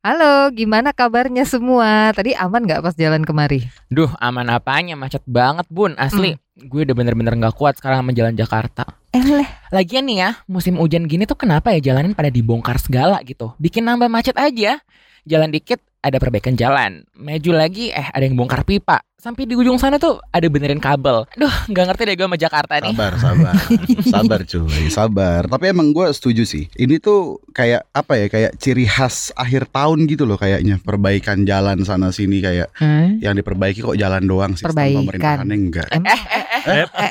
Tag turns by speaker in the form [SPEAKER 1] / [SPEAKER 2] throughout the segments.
[SPEAKER 1] Halo, gimana kabarnya semua? Tadi aman nggak pas jalan kemari?
[SPEAKER 2] Duh, aman apanya? Macet banget, Bun. Asli, gue udah bener-bener nggak kuat sekarang sama jalan Jakarta.
[SPEAKER 1] Eleh,
[SPEAKER 2] Lagian nih ya, musim hujan gini tuh kenapa ya jalanan pada dibongkar segala gitu? Bikin nambah macet aja. Jalan dikit ada perbaikan jalan. Maju lagi eh ada yang bongkar pipa. Sampai di ujung sana tuh ada benerin kabel. Duh, nggak ngerti deh gue sama Jakarta nih.
[SPEAKER 3] Sabar, sabar, sabar cuy, sabar. Tapi emang gue setuju sih. Ini tuh kayak apa ya? Kayak ciri khas akhir tahun gitu loh kayaknya. Perbaikan jalan sana sini kayak
[SPEAKER 1] Hmm?
[SPEAKER 3] yang diperbaiki kok jalan doang sih.
[SPEAKER 1] Perbaikan.
[SPEAKER 3] Pemerintahannya enggak.
[SPEAKER 1] Em- eh, eh, eh, eh, eh,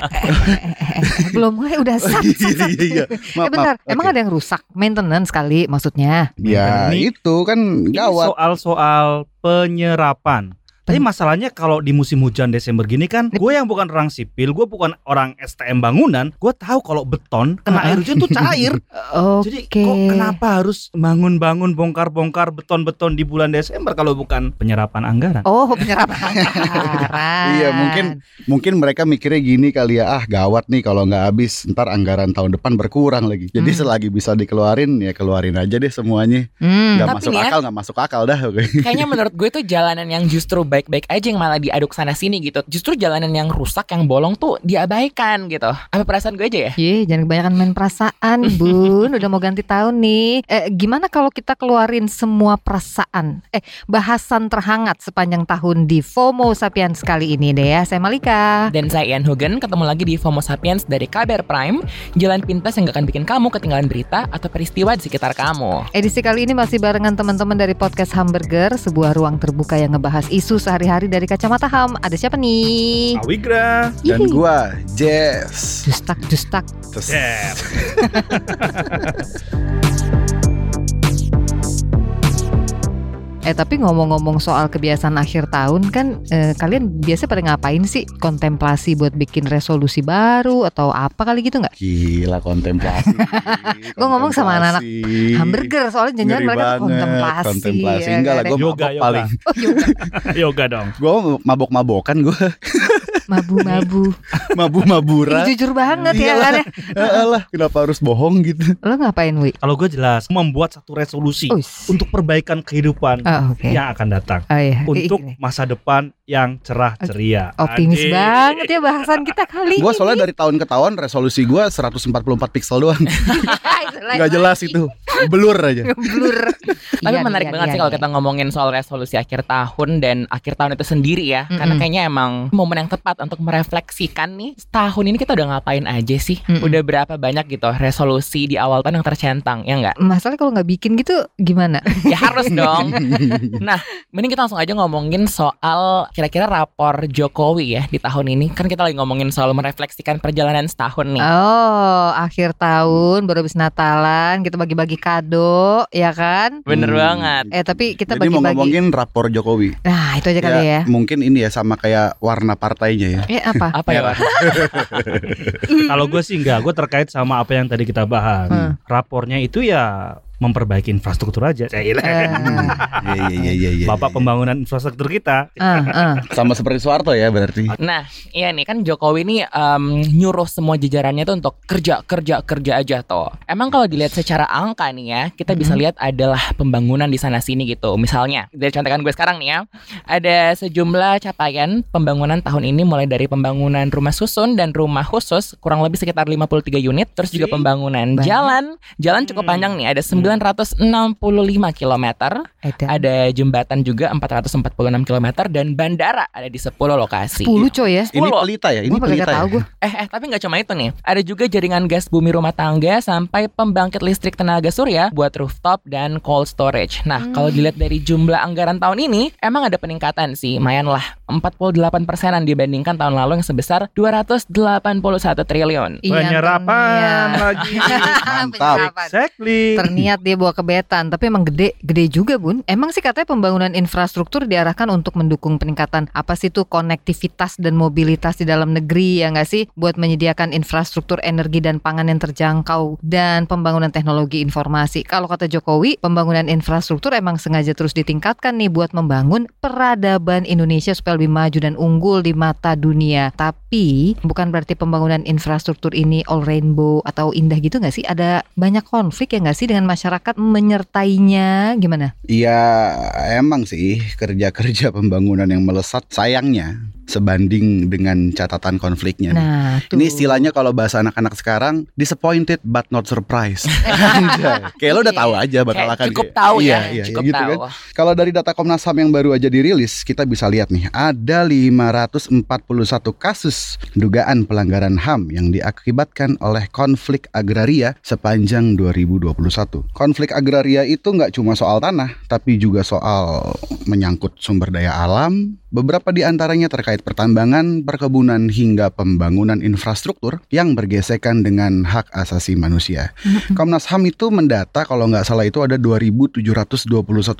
[SPEAKER 1] belum mulai udah sat, sat, sat.
[SPEAKER 3] Iya, iya.
[SPEAKER 1] Eh
[SPEAKER 3] Maaf,
[SPEAKER 1] bentar,
[SPEAKER 3] maaf.
[SPEAKER 1] emang
[SPEAKER 3] Oke.
[SPEAKER 1] ada yang rusak? Maintenance kali maksudnya.
[SPEAKER 3] Ya
[SPEAKER 4] Ini-
[SPEAKER 3] itu kan
[SPEAKER 4] Ini
[SPEAKER 3] gawat.
[SPEAKER 4] soal-soal penyerapan. Tapi masalahnya kalau di musim hujan Desember gini kan, gue yang bukan orang sipil, gue bukan orang STM bangunan, gue tahu kalau beton kena air hujan tuh cair.
[SPEAKER 1] Oke.
[SPEAKER 4] Jadi kok kenapa harus bangun-bangun bongkar-bongkar beton-beton di bulan Desember kalau bukan penyerapan anggaran?
[SPEAKER 1] Oh, penyerapan anggaran.
[SPEAKER 3] Iya, mungkin- Mungkin mereka mikirnya gini kali ya, ah gawat nih kalau nggak habis ntar anggaran tahun depan berkurang lagi. Jadi
[SPEAKER 1] Hmm.
[SPEAKER 3] selagi bisa dikeluarin ya keluarin aja deh semuanya.
[SPEAKER 1] Hmm.
[SPEAKER 3] Nggak
[SPEAKER 2] Tapi
[SPEAKER 3] masuk
[SPEAKER 2] ya-
[SPEAKER 3] akal nggak masuk akal dah.
[SPEAKER 2] Kayaknya menurut gue tuh jalanan yang justru baik-baik aja yang malah diaduk sana sini gitu. Justru jalanan yang rusak, yang bolong tuh diabaikan gitu. Apa perasaan gue aja ya?
[SPEAKER 1] Ye, jangan kebanyakan main perasaan, Bun. Udah mau ganti tahun nih. Eh, gimana kalau kita keluarin semua perasaan? Eh, bahasan terhangat sepanjang tahun di FOMO Sapiens kali ini deh ya. Saya Malika.
[SPEAKER 2] Dan saya Ian Hugen ketemu lagi di FOMO Sapiens dari KBR Prime Jalan pintas yang gak akan bikin kamu ketinggalan berita atau peristiwa di sekitar kamu
[SPEAKER 1] Edisi kali ini masih barengan teman-teman dari podcast Hamburger, sebuah ruang terbuka yang ngebahas isu sehari-hari dari kacamata ham. Ada siapa nih?
[SPEAKER 4] Awigra.
[SPEAKER 3] Dan gua Jess.
[SPEAKER 1] Justak, justak.
[SPEAKER 3] Terus
[SPEAKER 1] Eh tapi ngomong-ngomong soal kebiasaan akhir tahun kan eh, kalian biasa pada ngapain sih? Kontemplasi buat bikin resolusi baru atau apa kali gitu nggak?
[SPEAKER 3] Gila kontemplasi.
[SPEAKER 1] Gua ngomong sama anak-anak. Hamburger soalnya jangan mereka
[SPEAKER 3] banget.
[SPEAKER 1] kontemplasi.
[SPEAKER 3] Kontemplasi
[SPEAKER 1] ya
[SPEAKER 3] enggak lah gue
[SPEAKER 4] Yoga,
[SPEAKER 3] mabok
[SPEAKER 4] yoga.
[SPEAKER 3] paling.
[SPEAKER 1] Oh, yoga.
[SPEAKER 4] Yoga dong.
[SPEAKER 3] Gue mabok-mabokan gue
[SPEAKER 1] mabu-mabu.
[SPEAKER 3] mabu-maburan.
[SPEAKER 1] Ih, jujur banget ya kan ya.
[SPEAKER 3] Eh, lah, kenapa harus bohong gitu?
[SPEAKER 1] Lo ngapain Wi?
[SPEAKER 4] Kalau gue jelas membuat satu resolusi untuk perbaikan kehidupan
[SPEAKER 1] Oh, oke.
[SPEAKER 4] yang akan datang.
[SPEAKER 1] Oh iya.
[SPEAKER 4] Untuk masa depan yang cerah ceria.
[SPEAKER 1] Optimis
[SPEAKER 4] Adik.
[SPEAKER 1] banget ya bahasan kita kali
[SPEAKER 3] Gue
[SPEAKER 1] ini.
[SPEAKER 3] soalnya dari tahun ke tahun resolusi gue 144 pixel doang. Nggak jelas itu. Blur aja.
[SPEAKER 1] Blur.
[SPEAKER 2] Tapi
[SPEAKER 1] Iya,
[SPEAKER 2] menarik
[SPEAKER 1] iya,
[SPEAKER 2] banget
[SPEAKER 1] iya,
[SPEAKER 2] sih kalau
[SPEAKER 1] iya.
[SPEAKER 2] kita ngomongin soal resolusi akhir tahun dan akhir tahun itu sendiri ya Karena
[SPEAKER 1] Mm-mm.
[SPEAKER 2] kayaknya emang momen yang tepat untuk merefleksikan nih Tahun ini kita udah ngapain aja sih
[SPEAKER 1] Mm-mm.
[SPEAKER 2] Udah berapa banyak gitu resolusi di awal tahun yang tercentang ya nggak?
[SPEAKER 1] Masalahnya kalau nggak bikin gitu gimana?
[SPEAKER 2] Ya harus dong Nah, mending kita langsung aja ngomongin soal kira-kira rapor Jokowi ya di tahun ini. Kan kita lagi ngomongin soal merefleksikan perjalanan setahun nih.
[SPEAKER 1] Oh, akhir tahun baru habis Natalan, kita bagi-bagi kado, ya kan?
[SPEAKER 2] Bener
[SPEAKER 3] Hmm.
[SPEAKER 2] banget.
[SPEAKER 1] Eh tapi kita
[SPEAKER 3] Jadi mau
[SPEAKER 1] bagi-bagi.
[SPEAKER 3] ngomongin rapor Jokowi.
[SPEAKER 1] Nah, itu aja kali ya.
[SPEAKER 3] Mungkin ini ya sama kayak warna partainya ya.
[SPEAKER 1] Eh apa?
[SPEAKER 2] Apa ya, Pak?
[SPEAKER 4] Kalau gue sih enggak, gue terkait sama apa yang tadi kita bahas.
[SPEAKER 1] Hmm.
[SPEAKER 4] Rapornya itu ya memperbaiki infrastruktur aja. Saya
[SPEAKER 1] Eh,
[SPEAKER 3] Iya iya iya iya.
[SPEAKER 4] Bapak pembangunan infrastruktur kita.
[SPEAKER 1] ah, ah.
[SPEAKER 3] sama seperti Soeharto ya berarti.
[SPEAKER 2] Nah, iya nih kan Jokowi ini em, nyuruh semua jajarannya tuh untuk kerja, kerja, kerja aja tuh. Emang kalau dilihat secara angka nih ya, kita bisa
[SPEAKER 1] Mhm.
[SPEAKER 2] lihat adalah pembangunan di sana sini gitu. Misalnya, dari contekan gue sekarang nih ya, ada sejumlah capaian pembangunan tahun ini mulai dari pembangunan rumah susun dan rumah khusus kurang lebih sekitar 53 unit, terus juga pembangunan
[SPEAKER 1] Banyak.
[SPEAKER 2] jalan. Jalan cukup
[SPEAKER 4] Hmm.
[SPEAKER 2] panjang nih, ada 965 km,
[SPEAKER 1] Edan.
[SPEAKER 2] ada jembatan juga 446 km dan bandara ada di 10 lokasi.
[SPEAKER 1] 10 coy ya.
[SPEAKER 3] Ini
[SPEAKER 2] Sepuluh.
[SPEAKER 3] pelita ya, ini
[SPEAKER 1] Gua
[SPEAKER 3] pelita ya.
[SPEAKER 1] gue.
[SPEAKER 2] Eh, eh, tapi nggak cuma itu nih. Ada juga jaringan gas bumi rumah tangga sampai pembangkit listrik tenaga surya buat rooftop dan cold storage. Nah,
[SPEAKER 1] Hmm.
[SPEAKER 2] kalau dilihat dari jumlah anggaran tahun ini, emang ada peningkatan sih. Lumayan lah, 48 persenan dibandingkan tahun lalu yang sebesar 281 triliun.
[SPEAKER 1] Iya,
[SPEAKER 4] Penyerapan lagi.
[SPEAKER 3] Mantap.
[SPEAKER 1] Penyerapan.
[SPEAKER 4] Exactly.
[SPEAKER 1] Terniat dia bawa kebetan, tapi emang gede, gede juga bun. Emang sih katanya pembangunan infrastruktur diarahkan untuk mendukung peningkatan apa sih tuh konektivitas dan mobilitas di dalam negeri ya nggak sih, buat menyediakan infrastruktur energi dan pangan yang terjangkau dan pembangunan teknologi informasi. Kalau kata Jokowi, pembangunan infrastruktur emang sengaja terus ditingkatkan nih buat membangun peradaban Indonesia supaya lebih maju dan unggul di mata dunia. Tapi Tapi bukan berarti pembangunan infrastruktur ini all rainbow atau indah gitu nggak sih? Ada banyak konflik ya nggak sih dengan masyarakat menyertainya? Gimana?
[SPEAKER 3] Iya emang sih kerja-kerja pembangunan yang melesat sayangnya sebanding dengan catatan konfliknya.
[SPEAKER 1] Nah, tuh.
[SPEAKER 3] Ini istilahnya kalau bahasa anak-anak sekarang disappointed but not surprised. Kayak lo udah tahu aja bakal
[SPEAKER 2] Kayak
[SPEAKER 3] akan
[SPEAKER 2] cukup
[SPEAKER 3] kayak-
[SPEAKER 2] tahu
[SPEAKER 3] iya,
[SPEAKER 2] ya,
[SPEAKER 3] iya,
[SPEAKER 2] cukup
[SPEAKER 3] gitu
[SPEAKER 2] tahu.
[SPEAKER 3] kan. Kalau dari data Komnas HAM yang baru aja dirilis, kita bisa lihat nih, ada 541 kasus dugaan pelanggaran HAM yang diakibatkan oleh konflik agraria sepanjang 2021. Konflik agraria itu nggak cuma soal tanah, tapi juga soal menyangkut sumber daya alam, beberapa di antaranya terkait pertambangan, perkebunan, hingga pembangunan infrastruktur yang bergesekan dengan hak asasi manusia. Komnas HAM itu mendata kalau nggak salah itu ada 2.721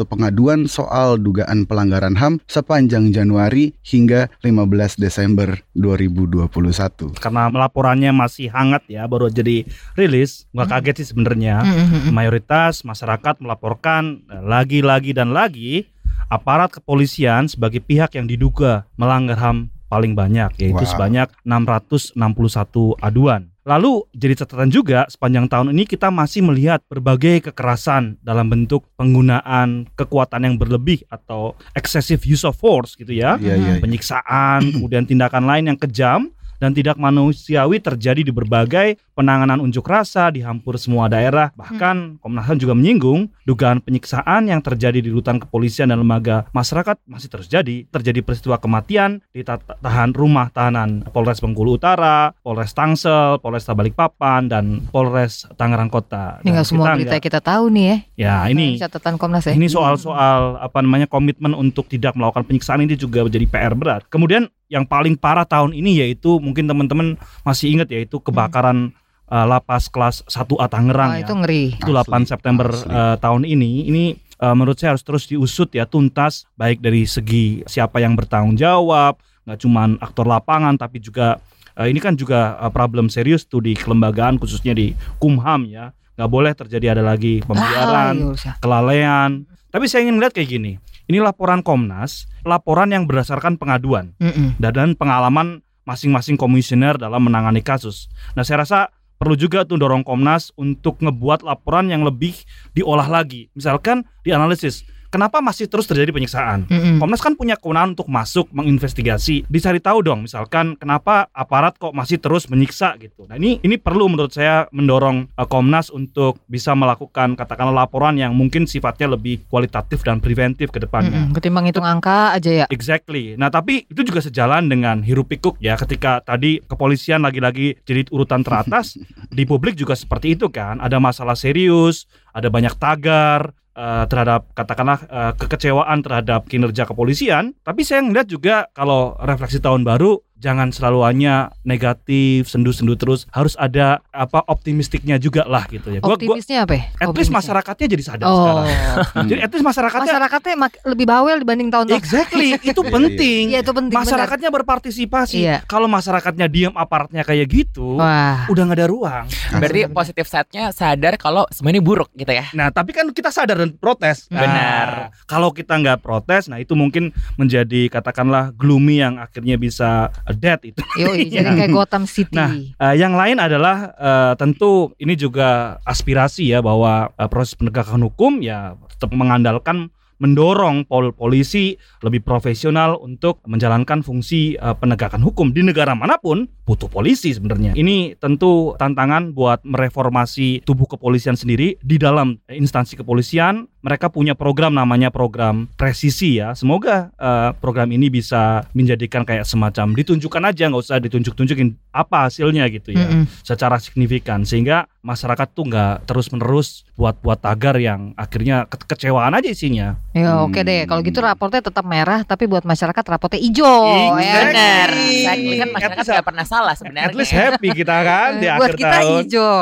[SPEAKER 3] pengaduan soal dugaan pelanggaran HAM sepanjang Januari hingga 15 Desember 2021.
[SPEAKER 4] Karena laporannya masih hangat ya, baru jadi rilis. Gak kaget sih sebenarnya.
[SPEAKER 1] Mm-mm.
[SPEAKER 4] Mayoritas masyarakat melaporkan lagi-lagi dan lagi aparat kepolisian sebagai pihak yang diduga melanggar HAM paling banyak yaitu
[SPEAKER 3] Wow.
[SPEAKER 4] sebanyak 661 aduan. Lalu jadi catatan juga sepanjang tahun ini kita masih melihat berbagai kekerasan dalam bentuk penggunaan kekuatan yang berlebih atau excessive use of force gitu ya.
[SPEAKER 3] Iya, iya. iya.
[SPEAKER 4] Penyiksaan, kemudian tindakan lain yang kejam dan tidak manusiawi terjadi di berbagai penanganan unjuk rasa di hampir semua daerah. Bahkan Komnas HAM juga menyinggung dugaan penyiksaan yang terjadi di rutan kepolisian dan lembaga masyarakat masih terus jadi. Terjadi peristiwa kematian di ta- tahan rumah tahanan Polres Bengkulu Utara, Polres Tangsel, Polres Balikpapan dan Polres Tangerang Kota.
[SPEAKER 1] Ini semua
[SPEAKER 4] kita
[SPEAKER 1] berita kita tahu nih ya.
[SPEAKER 4] Ya ini
[SPEAKER 1] catatan Komnas ya.
[SPEAKER 4] ini soal-soal apa namanya komitmen untuk tidak melakukan penyiksaan ini juga menjadi PR berat. Kemudian yang paling parah tahun ini yaitu mungkin teman-teman masih ingat yaitu kebakaran uh, lapas kelas 1A Tangerang
[SPEAKER 1] Wah,
[SPEAKER 4] ya.
[SPEAKER 1] itu ngeri.
[SPEAKER 4] Itu 8
[SPEAKER 3] Asli,
[SPEAKER 4] September
[SPEAKER 3] asli.
[SPEAKER 4] uh, tahun ini. Ini uh, menurut saya harus terus diusut ya tuntas baik dari segi siapa yang bertanggung jawab, nggak cuman aktor lapangan tapi juga uh, ini kan juga uh, problem serius tuh di kelembagaan khususnya di Kumham ya. nggak boleh terjadi ada lagi pembiaran,
[SPEAKER 1] Ah, iya, usah.
[SPEAKER 4] kelalaian. Tapi saya ingin melihat kayak gini. Ini laporan Komnas, laporan yang berdasarkan pengaduan
[SPEAKER 1] Mm-mm.
[SPEAKER 4] dan dan pengalaman masing-masing komisioner dalam menangani kasus. Nah, saya rasa perlu juga tuh dorong Komnas untuk ngebuat laporan yang lebih diolah lagi. Misalkan dianalisis, kenapa masih terus terjadi penyiksaan?
[SPEAKER 1] Mm-mm.
[SPEAKER 4] Komnas kan punya kewenangan untuk masuk menginvestigasi. Dicari tahu dong, misalkan kenapa aparat kok masih terus menyiksa gitu. Nah ini ini perlu menurut saya mendorong eh, Komnas untuk bisa melakukan katakanlah laporan yang mungkin sifatnya lebih kualitatif dan preventif ke depannya.
[SPEAKER 1] Mm-mm. Ketimbang hitung angka aja ya.
[SPEAKER 4] Exactly. Nah, tapi itu juga sejalan dengan hiruk pikuk ya ketika tadi kepolisian lagi-lagi jadi urutan teratas di publik juga seperti itu kan. Ada masalah serius, ada banyak tagar eh, terhadap katakanlah eh, kekecewaan terhadap kinerja kepolisian. Tapi saya ngeliat juga kalau refleksi tahun baru jangan selalu hanya negatif, sendu-sendu terus. Harus ada apa optimistiknya juga lah gitu ya. Gua, gua,
[SPEAKER 1] Optimisnya apa ya?
[SPEAKER 4] at least
[SPEAKER 1] Optimisnya.
[SPEAKER 4] masyarakatnya jadi sadar
[SPEAKER 1] Oh,
[SPEAKER 4] sekarang.
[SPEAKER 3] Hmm.
[SPEAKER 4] Jadi at least masyarakatnya
[SPEAKER 1] masyarakatnya mak- lebih bawel dibanding tahun-tahun.
[SPEAKER 4] Exactly, itu penting.
[SPEAKER 1] Iya itu penting. benar.
[SPEAKER 4] masyarakatnya berpartisipasi.
[SPEAKER 1] Iya.
[SPEAKER 4] Kalau masyarakatnya diam, aparatnya kayak gitu,
[SPEAKER 1] Wah.
[SPEAKER 4] udah nggak ada ruang.
[SPEAKER 2] Berarti
[SPEAKER 1] Benar.
[SPEAKER 2] positif setnya sadar kalau semua ini buruk gitu ya.
[SPEAKER 4] Nah, tapi kan kita sadar dan protes. Nah,
[SPEAKER 2] Benar.
[SPEAKER 4] kalau kita nggak protes, nah itu mungkin menjadi katakanlah gloomy yang akhirnya bisa dead itu.
[SPEAKER 1] Yoi, jadi kayak Gotham City.
[SPEAKER 4] Nah, Uh, yang lain adalah uh, tentu ini juga aspirasi ya bahwa uh, proses penegakan hukum ya tetap mengandalkan mendorong pol polisi lebih profesional untuk menjalankan fungsi uh, penegakan hukum di negara mana pun butuh polisi sebenarnya. Ini tentu tantangan buat mereformasi tubuh kepolisian sendiri di dalam instansi kepolisian. Mereka punya program namanya program presisi ya. Semoga uh, program ini bisa menjadikan kayak semacam ditunjukkan aja nggak usah ditunjuk-tunjukin apa hasilnya gitu ya
[SPEAKER 1] Mm-mm.
[SPEAKER 4] secara signifikan sehingga masyarakat tuh nggak terus-menerus buat-buat tagar yang akhirnya ke- kekecewaan aja isinya.
[SPEAKER 1] Ya oke
[SPEAKER 3] Hmm.
[SPEAKER 1] deh, kalau gitu raportnya tetap merah, tapi buat masyarakat raportnya hijau.
[SPEAKER 4] Exactly.
[SPEAKER 1] ya.
[SPEAKER 2] Benar.
[SPEAKER 4] Exactly.
[SPEAKER 2] Exactly. Kan
[SPEAKER 4] At
[SPEAKER 2] masyarakat nggak pernah salah
[SPEAKER 4] At
[SPEAKER 2] sebenarnya.
[SPEAKER 4] least happy kita kan di
[SPEAKER 1] buat
[SPEAKER 4] akhir
[SPEAKER 1] kita
[SPEAKER 4] tahun.
[SPEAKER 1] hijau.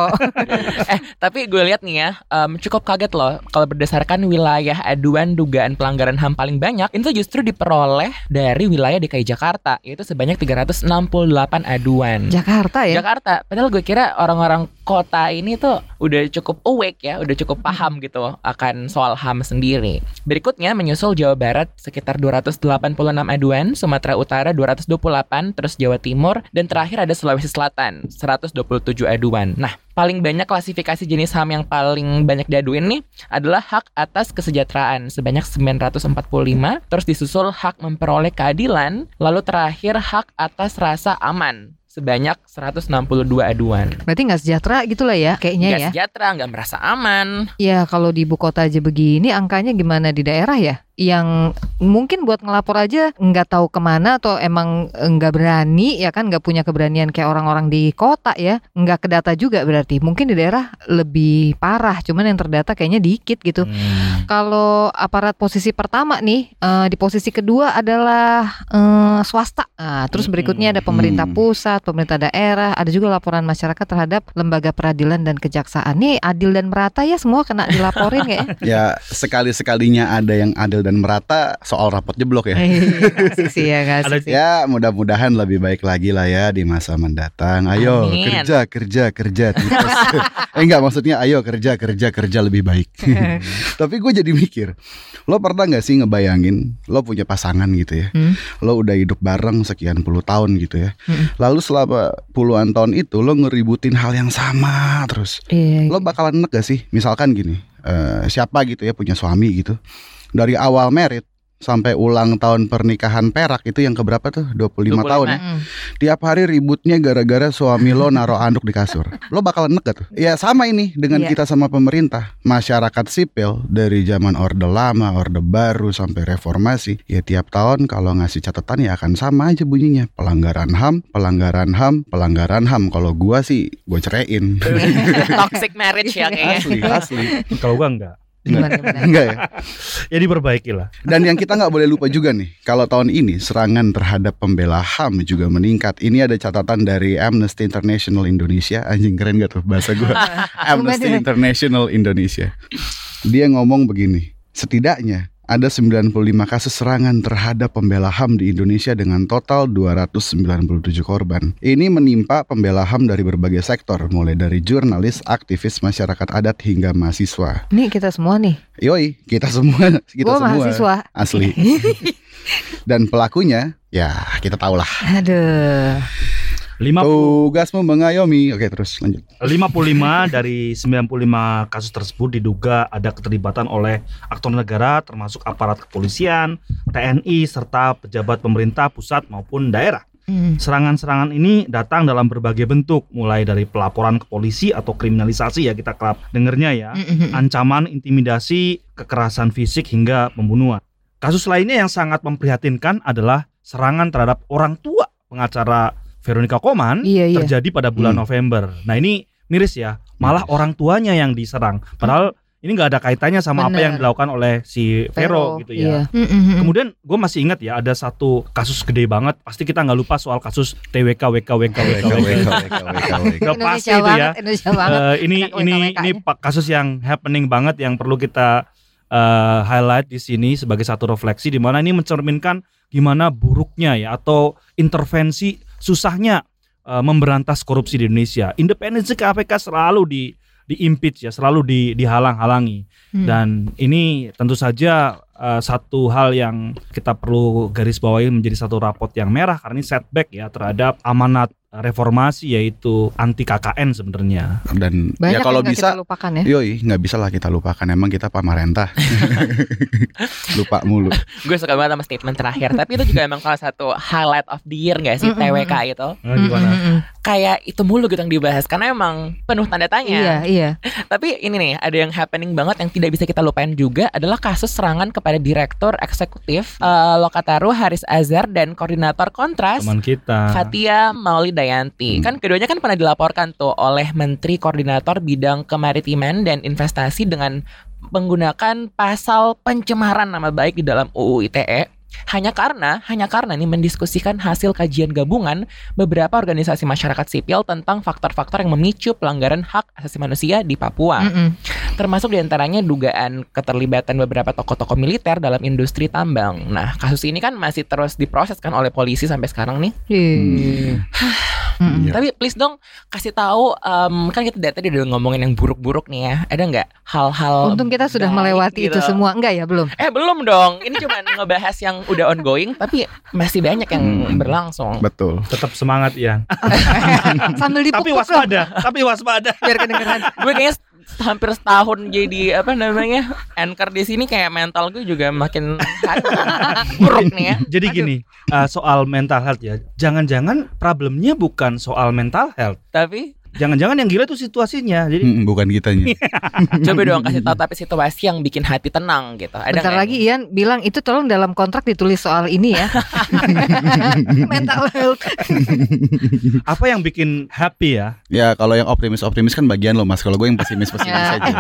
[SPEAKER 2] eh tapi gue lihat nih ya em, cukup kaget loh kalau berdasarkan wilayah aduan dugaan pelanggaran HAM paling banyak itu justru diperoleh dari wilayah DKI Jakarta yaitu sebanyak 368 aduan.
[SPEAKER 1] Jakarta ya.
[SPEAKER 2] Jakarta, padahal gue kira orang-orang kota ini tuh udah cukup awake ya, udah cukup paham gitu akan soal HAM sendiri. Berikutnya menyusul Jawa Barat sekitar 286 aduan, Sumatera Utara 228, terus Jawa Timur, dan terakhir ada Sulawesi Selatan 127 aduan. Nah, paling banyak klasifikasi jenis HAM yang paling banyak diaduin nih adalah hak atas kesejahteraan sebanyak 945, terus disusul hak memperoleh keadilan, lalu terakhir hak atas rasa aman sebanyak 162 aduan.
[SPEAKER 1] Berarti nggak sejahtera gitu lah ya kayaknya
[SPEAKER 2] Nggak
[SPEAKER 1] ya.
[SPEAKER 2] sejahtera, nggak merasa aman.
[SPEAKER 1] Ya kalau di ibu kota aja begini angkanya gimana di daerah ya? Yang mungkin buat ngelapor aja nggak tahu ke mana atau emang nggak berani ya kan nggak punya keberanian kayak orang-orang di kota ya nggak kedata juga berarti mungkin di daerah lebih parah cuman yang terdata kayaknya dikit gitu.
[SPEAKER 4] Hmm.
[SPEAKER 1] Kalau aparat posisi pertama nih eh, di posisi kedua adalah eh, swasta. Nah, terus berikutnya ada pemerintah
[SPEAKER 3] Hmm.
[SPEAKER 1] Pusat, pemerintah daerah, ada juga laporan masyarakat terhadap lembaga peradilan dan kejaksaan. Nih adil dan merata ya semua kena dilaporin ya.
[SPEAKER 3] Ya sekali-sekalinya ada yang adil dan merata soal rapot jeblok ya.
[SPEAKER 1] Iya, sih ya sih.
[SPEAKER 3] Ya mudah-mudahan lebih baik lagi lah ya di masa mendatang. Ayo
[SPEAKER 2] Amin.
[SPEAKER 3] kerja kerja kerja eh enggak maksudnya ayo kerja kerja kerja lebih baik. Tapi gue jadi mikir, lo pernah nggak sih ngebayangin lo punya pasangan gitu ya,
[SPEAKER 1] Hmm.
[SPEAKER 3] lo udah hidup bareng sekian puluh tahun gitu ya,
[SPEAKER 1] Hmm.
[SPEAKER 3] lalu selama puluhan tahun itu lo ngeributin hal yang sama terus,
[SPEAKER 1] Iya,
[SPEAKER 3] lo bakalan enek gak sih? Misalkan gini, eh, siapa gitu ya punya suami gitu, dari awal merit sampai ulang tahun pernikahan perak itu yang keberapa tuh 25,
[SPEAKER 2] 25.
[SPEAKER 3] tahun ya
[SPEAKER 1] Mm-mm.
[SPEAKER 3] tiap hari ributnya gara-gara suami lo naruh anduk di kasur lo bakalan enek gak tuh ya sama ini dengan
[SPEAKER 1] Iya.
[SPEAKER 3] kita sama pemerintah masyarakat sipil dari zaman orde lama orde baru sampai reformasi ya tiap tahun kalau ngasih catatan ya akan sama aja bunyinya pelanggaran ham pelanggaran ham pelanggaran ham kalau gua sih gue ceraiin
[SPEAKER 2] Toxic marriage ya kayaknya.
[SPEAKER 3] asli asli
[SPEAKER 4] Kalau gua enggak.
[SPEAKER 1] Gimana, gimana?
[SPEAKER 3] enggak ya
[SPEAKER 4] Ya diperbaiki lah.
[SPEAKER 3] Dan yang kita nggak boleh lupa juga nih, kalau tahun ini serangan terhadap pembela HAM juga meningkat. Ini ada catatan dari Amnesty International Indonesia. Anjing keren gak tuh bahasa gue? Amnesty? International Indonesia. Dia ngomong begini, setidaknya ada 95 kasus serangan terhadap pembela HAM di Indonesia dengan total 297 korban. Ini menimpa pembela HAM dari berbagai sektor, mulai dari jurnalis, aktivis masyarakat adat hingga mahasiswa.
[SPEAKER 1] Nih kita semua nih.
[SPEAKER 3] Yoi, kita semua, kita
[SPEAKER 1] Gue
[SPEAKER 3] semua
[SPEAKER 1] mahasiswa.
[SPEAKER 3] asli. Dan pelakunya ya kita tahu lah.
[SPEAKER 1] Aduh.
[SPEAKER 4] 50
[SPEAKER 3] Tugasmu mengayomi. Oke, terus lanjut.
[SPEAKER 4] 55 dari 95 kasus tersebut diduga ada keterlibatan oleh aktor negara termasuk aparat kepolisian, TNI serta pejabat pemerintah pusat maupun daerah.
[SPEAKER 1] Hmm.
[SPEAKER 4] Serangan-serangan ini datang dalam berbagai bentuk, mulai dari pelaporan ke polisi atau kriminalisasi ya kita kelap dengernya ya,
[SPEAKER 1] Mm-mm.
[SPEAKER 4] ancaman, intimidasi, kekerasan fisik hingga pembunuhan. Kasus lainnya yang sangat memprihatinkan adalah serangan terhadap orang tua pengacara Veronica Koman
[SPEAKER 1] Iya iya.
[SPEAKER 4] terjadi pada bulan
[SPEAKER 3] Hmm.
[SPEAKER 4] November. Nah ini miris ya, malah orang tuanya yang diserang. Padahal ini nggak ada kaitannya sama apa
[SPEAKER 1] Bener.
[SPEAKER 4] yang dilakukan oleh si Vero, gitu ya.
[SPEAKER 1] Iya. Mm-mm.
[SPEAKER 4] Kemudian gue masih ingat ya ada satu kasus gede banget. Pasti kita nggak lupa soal kasus TWK WK WK WK. Udah pasti
[SPEAKER 1] Indonesia
[SPEAKER 4] itu ya.
[SPEAKER 1] banget.
[SPEAKER 4] Eh, ini ini ini kasus yang happening banget yang perlu kita eh, highlight di sini sebagai satu refleksi di mana ini mencerminkan gimana buruknya ya atau intervensi susahnya eh, memberantas korupsi di Indonesia. Independensi KPK selalu di di impeach ya, selalu di dihalang-halangi.
[SPEAKER 1] Hmm.
[SPEAKER 4] Dan ini tentu saja eh, satu hal yang kita perlu garis bawahi menjadi satu rapot yang merah karena ini setback ya terhadap amanat reformasi yaitu anti KKN sebenarnya.
[SPEAKER 3] Dan
[SPEAKER 1] Banyak
[SPEAKER 3] ya kalau
[SPEAKER 1] yang nggak
[SPEAKER 3] bisa
[SPEAKER 1] kita lupakan ya.
[SPEAKER 3] Yoi, nggak bisa lah kita lupakan. Emang kita pamarentah. Lupa mulu.
[SPEAKER 2] Gue suka banget sama statement terakhir. Tapi itu juga emang salah satu highlight of the year gak sih. TWK itu?
[SPEAKER 4] Nah, gimana?
[SPEAKER 2] Kayak itu mulu gitu yang dibahas karena emang penuh tanda tanya.
[SPEAKER 1] Iya iya.
[SPEAKER 2] Tapi ini nih ada yang happening banget yang tidak bisa kita lupain juga adalah kasus serangan kepada direktur eksekutif eh, Lokataru Haris Azhar dan koordinator Kontras
[SPEAKER 4] Teman kita.
[SPEAKER 2] Fatia Mauli Dayanti.
[SPEAKER 3] Hmm.
[SPEAKER 2] Kan keduanya kan pernah dilaporkan tuh oleh Menteri Koordinator Bidang Kemaritiman dan Investasi dengan menggunakan pasal pencemaran nama baik di dalam UU ITE. Hanya karena, hanya karena nih mendiskusikan hasil kajian gabungan beberapa organisasi masyarakat sipil tentang faktor-faktor yang memicu pelanggaran hak asasi manusia di Papua.
[SPEAKER 1] Mm-mm.
[SPEAKER 2] Termasuk di antaranya dugaan keterlibatan beberapa tokoh-tokoh militer dalam industri tambang. Nah, kasus ini kan masih terus diproses kan oleh polisi sampai sekarang nih.
[SPEAKER 1] Iya.
[SPEAKER 3] Iya.
[SPEAKER 2] Tapi please dong kasih tahu em, kan kita dari tadi udah ngomongin yang buruk-buruk nih ya. Ada nggak hal-hal
[SPEAKER 1] Untung kita sudah
[SPEAKER 2] baik
[SPEAKER 1] melewati itu
[SPEAKER 2] gitu?
[SPEAKER 1] semua. Enggak ya, belum.
[SPEAKER 2] Eh belum dong. Ini cuma ngebahas yang udah ongoing tapi masih banyak yang
[SPEAKER 3] Hmm.
[SPEAKER 2] berlangsung.
[SPEAKER 3] Betul.
[SPEAKER 4] Tetap semangat Ian.
[SPEAKER 1] Sambil dipupuk
[SPEAKER 4] tapi waspada, tapi waspada.
[SPEAKER 1] biar kedengeran.
[SPEAKER 2] gue kayaknya hampir setahun jadi apa namanya anchor di sini kayak mental gue juga makin buruk nih ya.
[SPEAKER 4] Jadi gini, uh, soal mental health ya. Jangan-jangan problemnya bukan soal mental health.
[SPEAKER 2] Tapi
[SPEAKER 4] Jangan-jangan yang gila itu situasinya. Jadi
[SPEAKER 3] Mm, bukan kitanya.
[SPEAKER 2] coba dong kasih tahu tapi situasi yang bikin hati tenang gitu. Ada
[SPEAKER 1] Bentar lagi Ian bilang itu tolong dalam kontrak ditulis soal ini ya. Mental health.
[SPEAKER 4] apa yang bikin happy ya?
[SPEAKER 3] ya kalau yang optimis-optimis kan bagian lo mas. Kalau gue yang pesimis-pesimis
[SPEAKER 1] Ya.
[SPEAKER 3] aja.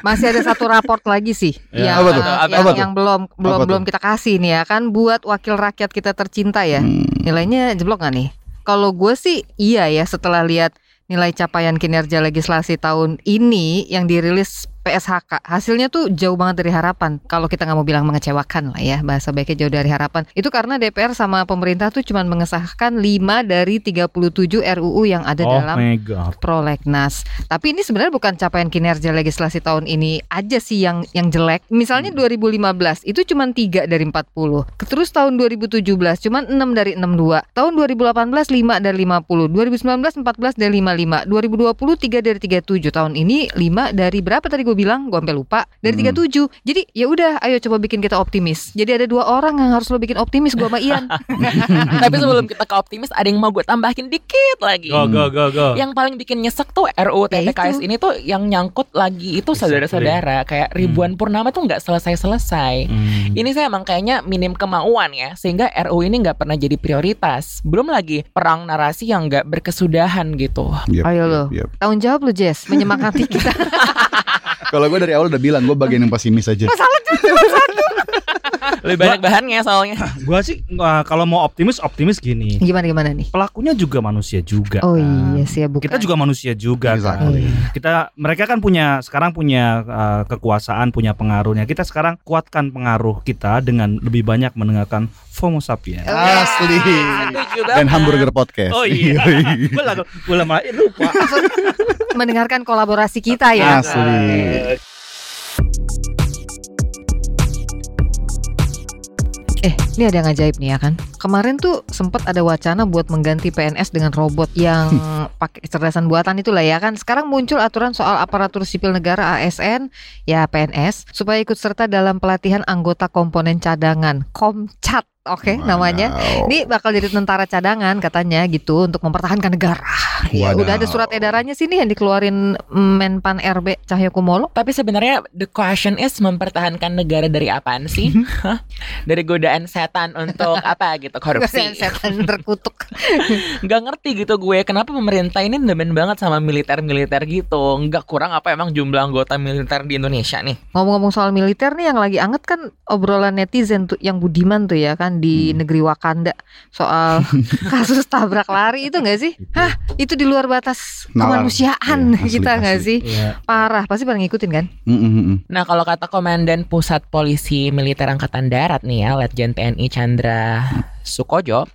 [SPEAKER 1] Masih ada satu raport lagi sih
[SPEAKER 4] Ya.
[SPEAKER 1] yang,
[SPEAKER 3] Apa tuh?
[SPEAKER 1] eh,
[SPEAKER 2] Apa
[SPEAKER 1] yang,
[SPEAKER 3] tuh?
[SPEAKER 1] yang belum belum
[SPEAKER 3] Apa tuh?
[SPEAKER 1] belum kita kasih nih ya kan buat wakil rakyat kita tercinta ya.
[SPEAKER 3] Hmm.
[SPEAKER 1] Nilainya jeblok gak nih? Kalau gue sih iya ya setelah lihat nilai capaian kinerja legislasi tahun ini yang dirilis PSHK hasilnya tuh jauh banget dari harapan kalau kita nggak mau bilang mengecewakan lah ya bahasa baiknya jauh dari harapan itu karena DPR sama pemerintah tuh cuma mengesahkan 5 dari 37 RUU yang ada
[SPEAKER 4] oh
[SPEAKER 1] dalam prolegnas. Tapi ini sebenarnya bukan capaian kinerja legislasi tahun ini aja sih yang yang jelek. Misalnya 2015 itu cuma 3 dari 40. Terus tahun 2017 cuma 6 dari 62. Tahun 2018 5 dari 50. 2019 14 dari 55. 2020 3 dari 37. Tahun ini 5 dari berapa tadi gue bilang? Gue sampai lupa. Dari
[SPEAKER 3] Hmm.
[SPEAKER 1] 37. Jadi ya udah ayo coba bikin kita optimis. Jadi ada dua orang yang harus lo bikin optimis gue sama Ian.
[SPEAKER 2] Tapi sebelum kita ke optimis ada yang mau gue tambahin dikit lagi.
[SPEAKER 4] Go go go go.
[SPEAKER 2] Yang paling bikin nyesek tuh RUU
[SPEAKER 1] Ya
[SPEAKER 2] TPKS
[SPEAKER 1] itu.
[SPEAKER 2] ini tuh yang nyangkut lagi itu saudara-saudara kayak ribuan purnama tuh nggak selesai-selesai.
[SPEAKER 4] Hmm.
[SPEAKER 2] Ini saya emang kayaknya minim kemauan ya sehingga RUU ini nggak pernah jadi prioritas. Belum lagi perang narasi yang nggak berkesudahan gitu.
[SPEAKER 3] Yep,
[SPEAKER 1] Ayo
[SPEAKER 3] yep,
[SPEAKER 1] lo.
[SPEAKER 3] yep.
[SPEAKER 1] Tanggung jawab lo Jess menyemangati kita.
[SPEAKER 3] Kalau gue dari awal udah bilang gue bagian yang pesimis aja.
[SPEAKER 2] Lebih banyak bahannya soalnya.
[SPEAKER 4] Gua sih uh, kalau mau optimis optimis gini.
[SPEAKER 1] Gimana gimana nih?
[SPEAKER 4] Pelakunya juga manusia juga.
[SPEAKER 1] Oh
[SPEAKER 4] kan.
[SPEAKER 1] iya sih ya bukan.
[SPEAKER 4] Kita juga manusia juga kan.
[SPEAKER 3] Exactly.
[SPEAKER 4] Kita mereka kan punya sekarang punya uh, kekuasaan, punya pengaruhnya. Kita sekarang kuatkan pengaruh kita dengan lebih banyak mendengarkan Homo sapiens.
[SPEAKER 3] Asli.
[SPEAKER 2] Setuju banget.
[SPEAKER 3] Dan hamburger podcast.
[SPEAKER 4] Oh iya. Gue malah- lupa.
[SPEAKER 1] mendengarkan kolaborasi kita ya.
[SPEAKER 3] Asli.
[SPEAKER 1] Eh, ini ada yang ajaib nih ya kan. Kemarin tuh sempat ada wacana buat mengganti PNS dengan robot yang pakai kecerdasan buatan itulah ya kan. Sekarang muncul aturan soal aparatur sipil negara ASN ya PNS supaya ikut serta dalam pelatihan anggota komponen cadangan Komcat. Oke, namanya.
[SPEAKER 3] Wadaw.
[SPEAKER 1] Ini bakal jadi tentara cadangan katanya gitu untuk mempertahankan negara. Ya,
[SPEAKER 3] Wadaw.
[SPEAKER 1] udah ada surat edarannya sih nih yang dikeluarin Menpan RB Cahyokumolo.
[SPEAKER 2] Tapi sebenarnya the question is mempertahankan negara dari apaan sih? Hah? dari godaan setan untuk apa gitu korupsi?
[SPEAKER 1] Setan terkutuk.
[SPEAKER 2] Nggak ngerti gitu gue kenapa pemerintah ini demen banget sama militer-militer gitu. Nggak kurang apa emang jumlah anggota militer di Indonesia nih?
[SPEAKER 1] Ngomong-ngomong soal militer nih yang lagi anget kan obrolan netizen tuh yang budiman tuh ya kan di
[SPEAKER 3] Hmm.
[SPEAKER 1] negeri Wakanda soal kasus tabrak lari itu enggak sih? Hah, itu di luar batas
[SPEAKER 3] Nalar.
[SPEAKER 1] kemanusiaan
[SPEAKER 3] asli,
[SPEAKER 1] kita enggak
[SPEAKER 3] asli.
[SPEAKER 1] sih?
[SPEAKER 4] Iya.
[SPEAKER 1] Parah, pasti pada ngikutin kan?
[SPEAKER 3] Mm, mm, mm.
[SPEAKER 2] Nah kalau kata Komandan Pusat Polisi Militer Angkatan Darat nih ya, Letjen TNI Chandra Sukojo,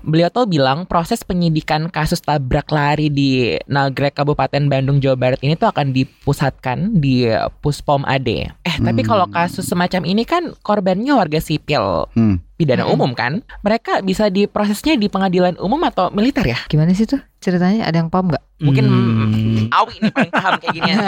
[SPEAKER 2] beliau tuh bilang proses penyidikan kasus tabrak lari di Nagrek Kabupaten Bandung Jawa Barat ini tuh akan dipusatkan di Puspom AD. Eh tapi
[SPEAKER 3] Hmm.
[SPEAKER 2] kalau kasus semacam ini kan korbannya warga sipil
[SPEAKER 3] Hmm.
[SPEAKER 2] Pidana
[SPEAKER 1] Hmm.
[SPEAKER 2] umum kan, mereka bisa diprosesnya di pengadilan umum atau militer ya?
[SPEAKER 1] Gimana sih tuh ceritanya? Ada yang paham nggak?
[SPEAKER 2] Mungkin
[SPEAKER 4] Hmm.
[SPEAKER 2] Awi nih paling paham kayak gini.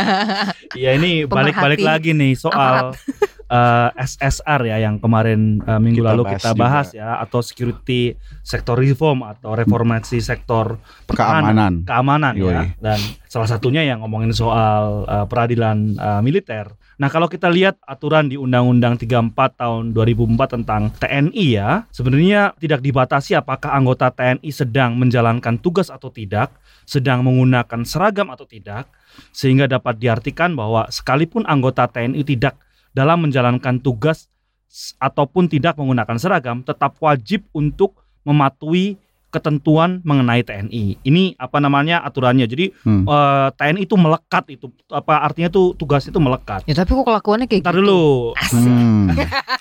[SPEAKER 4] Iya ini balik-balik lagi nih soal eh, SSR ya yang kemarin eh, minggu
[SPEAKER 3] Kita
[SPEAKER 4] lalu
[SPEAKER 3] bahas
[SPEAKER 4] kita
[SPEAKER 3] juga.
[SPEAKER 4] bahas ya atau security sector reform atau reformasi sektor pertahanan
[SPEAKER 3] Keamanan.
[SPEAKER 4] keamanan ya
[SPEAKER 3] Yoi.
[SPEAKER 4] dan salah satunya yang ngomongin soal eh, peradilan eh, militer. Nah, kalau kita lihat aturan di Undang-Undang 34 tahun 2004 tentang TNI ya, sebenarnya tidak dibatasi apakah anggota TNI sedang menjalankan tugas atau tidak, sedang menggunakan seragam atau tidak, sehingga dapat diartikan bahwa sekalipun anggota TNI tidak dalam menjalankan tugas ataupun tidak menggunakan seragam, tetap wajib untuk mematuhi ketentuan mengenai TNI. Ini apa namanya aturannya. Jadi
[SPEAKER 3] Hmm.
[SPEAKER 4] eh, TNI itu melekat itu apa artinya tuh tugas itu melekat.
[SPEAKER 1] Ya tapi kok kelakuannya kayak
[SPEAKER 4] Ntar
[SPEAKER 1] gitu?
[SPEAKER 4] dulu.
[SPEAKER 1] Asik.
[SPEAKER 3] Hmm.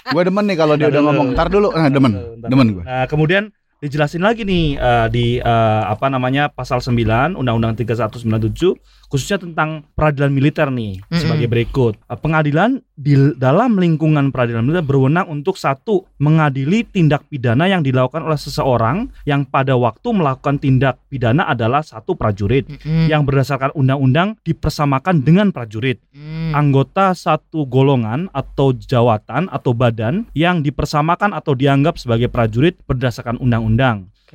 [SPEAKER 3] gue demen nih kalau dia
[SPEAKER 4] Ntar
[SPEAKER 3] udah ngomong. Tar dulu. Nah, demen.
[SPEAKER 4] Ntar
[SPEAKER 3] Demen gue.
[SPEAKER 4] Nah, kemudian dijelasin lagi nih eh, di eh, apa namanya pasal 9 Undang-Undang 3197 khususnya tentang peradilan militer nih
[SPEAKER 1] Mm-mm.
[SPEAKER 4] sebagai berikut. Eh, Pengadilan di dalam lingkungan peradilan militer berwenang untuk satu mengadili tindak pidana yang dilakukan oleh seseorang yang pada waktu melakukan tindak pidana adalah satu prajurit
[SPEAKER 1] Mm-mm.
[SPEAKER 4] yang berdasarkan undang-undang dipersamakan dengan prajurit
[SPEAKER 1] Mm.
[SPEAKER 4] anggota satu golongan atau jawatan atau badan yang dipersamakan atau dianggap sebagai prajurit berdasarkan undang-undang.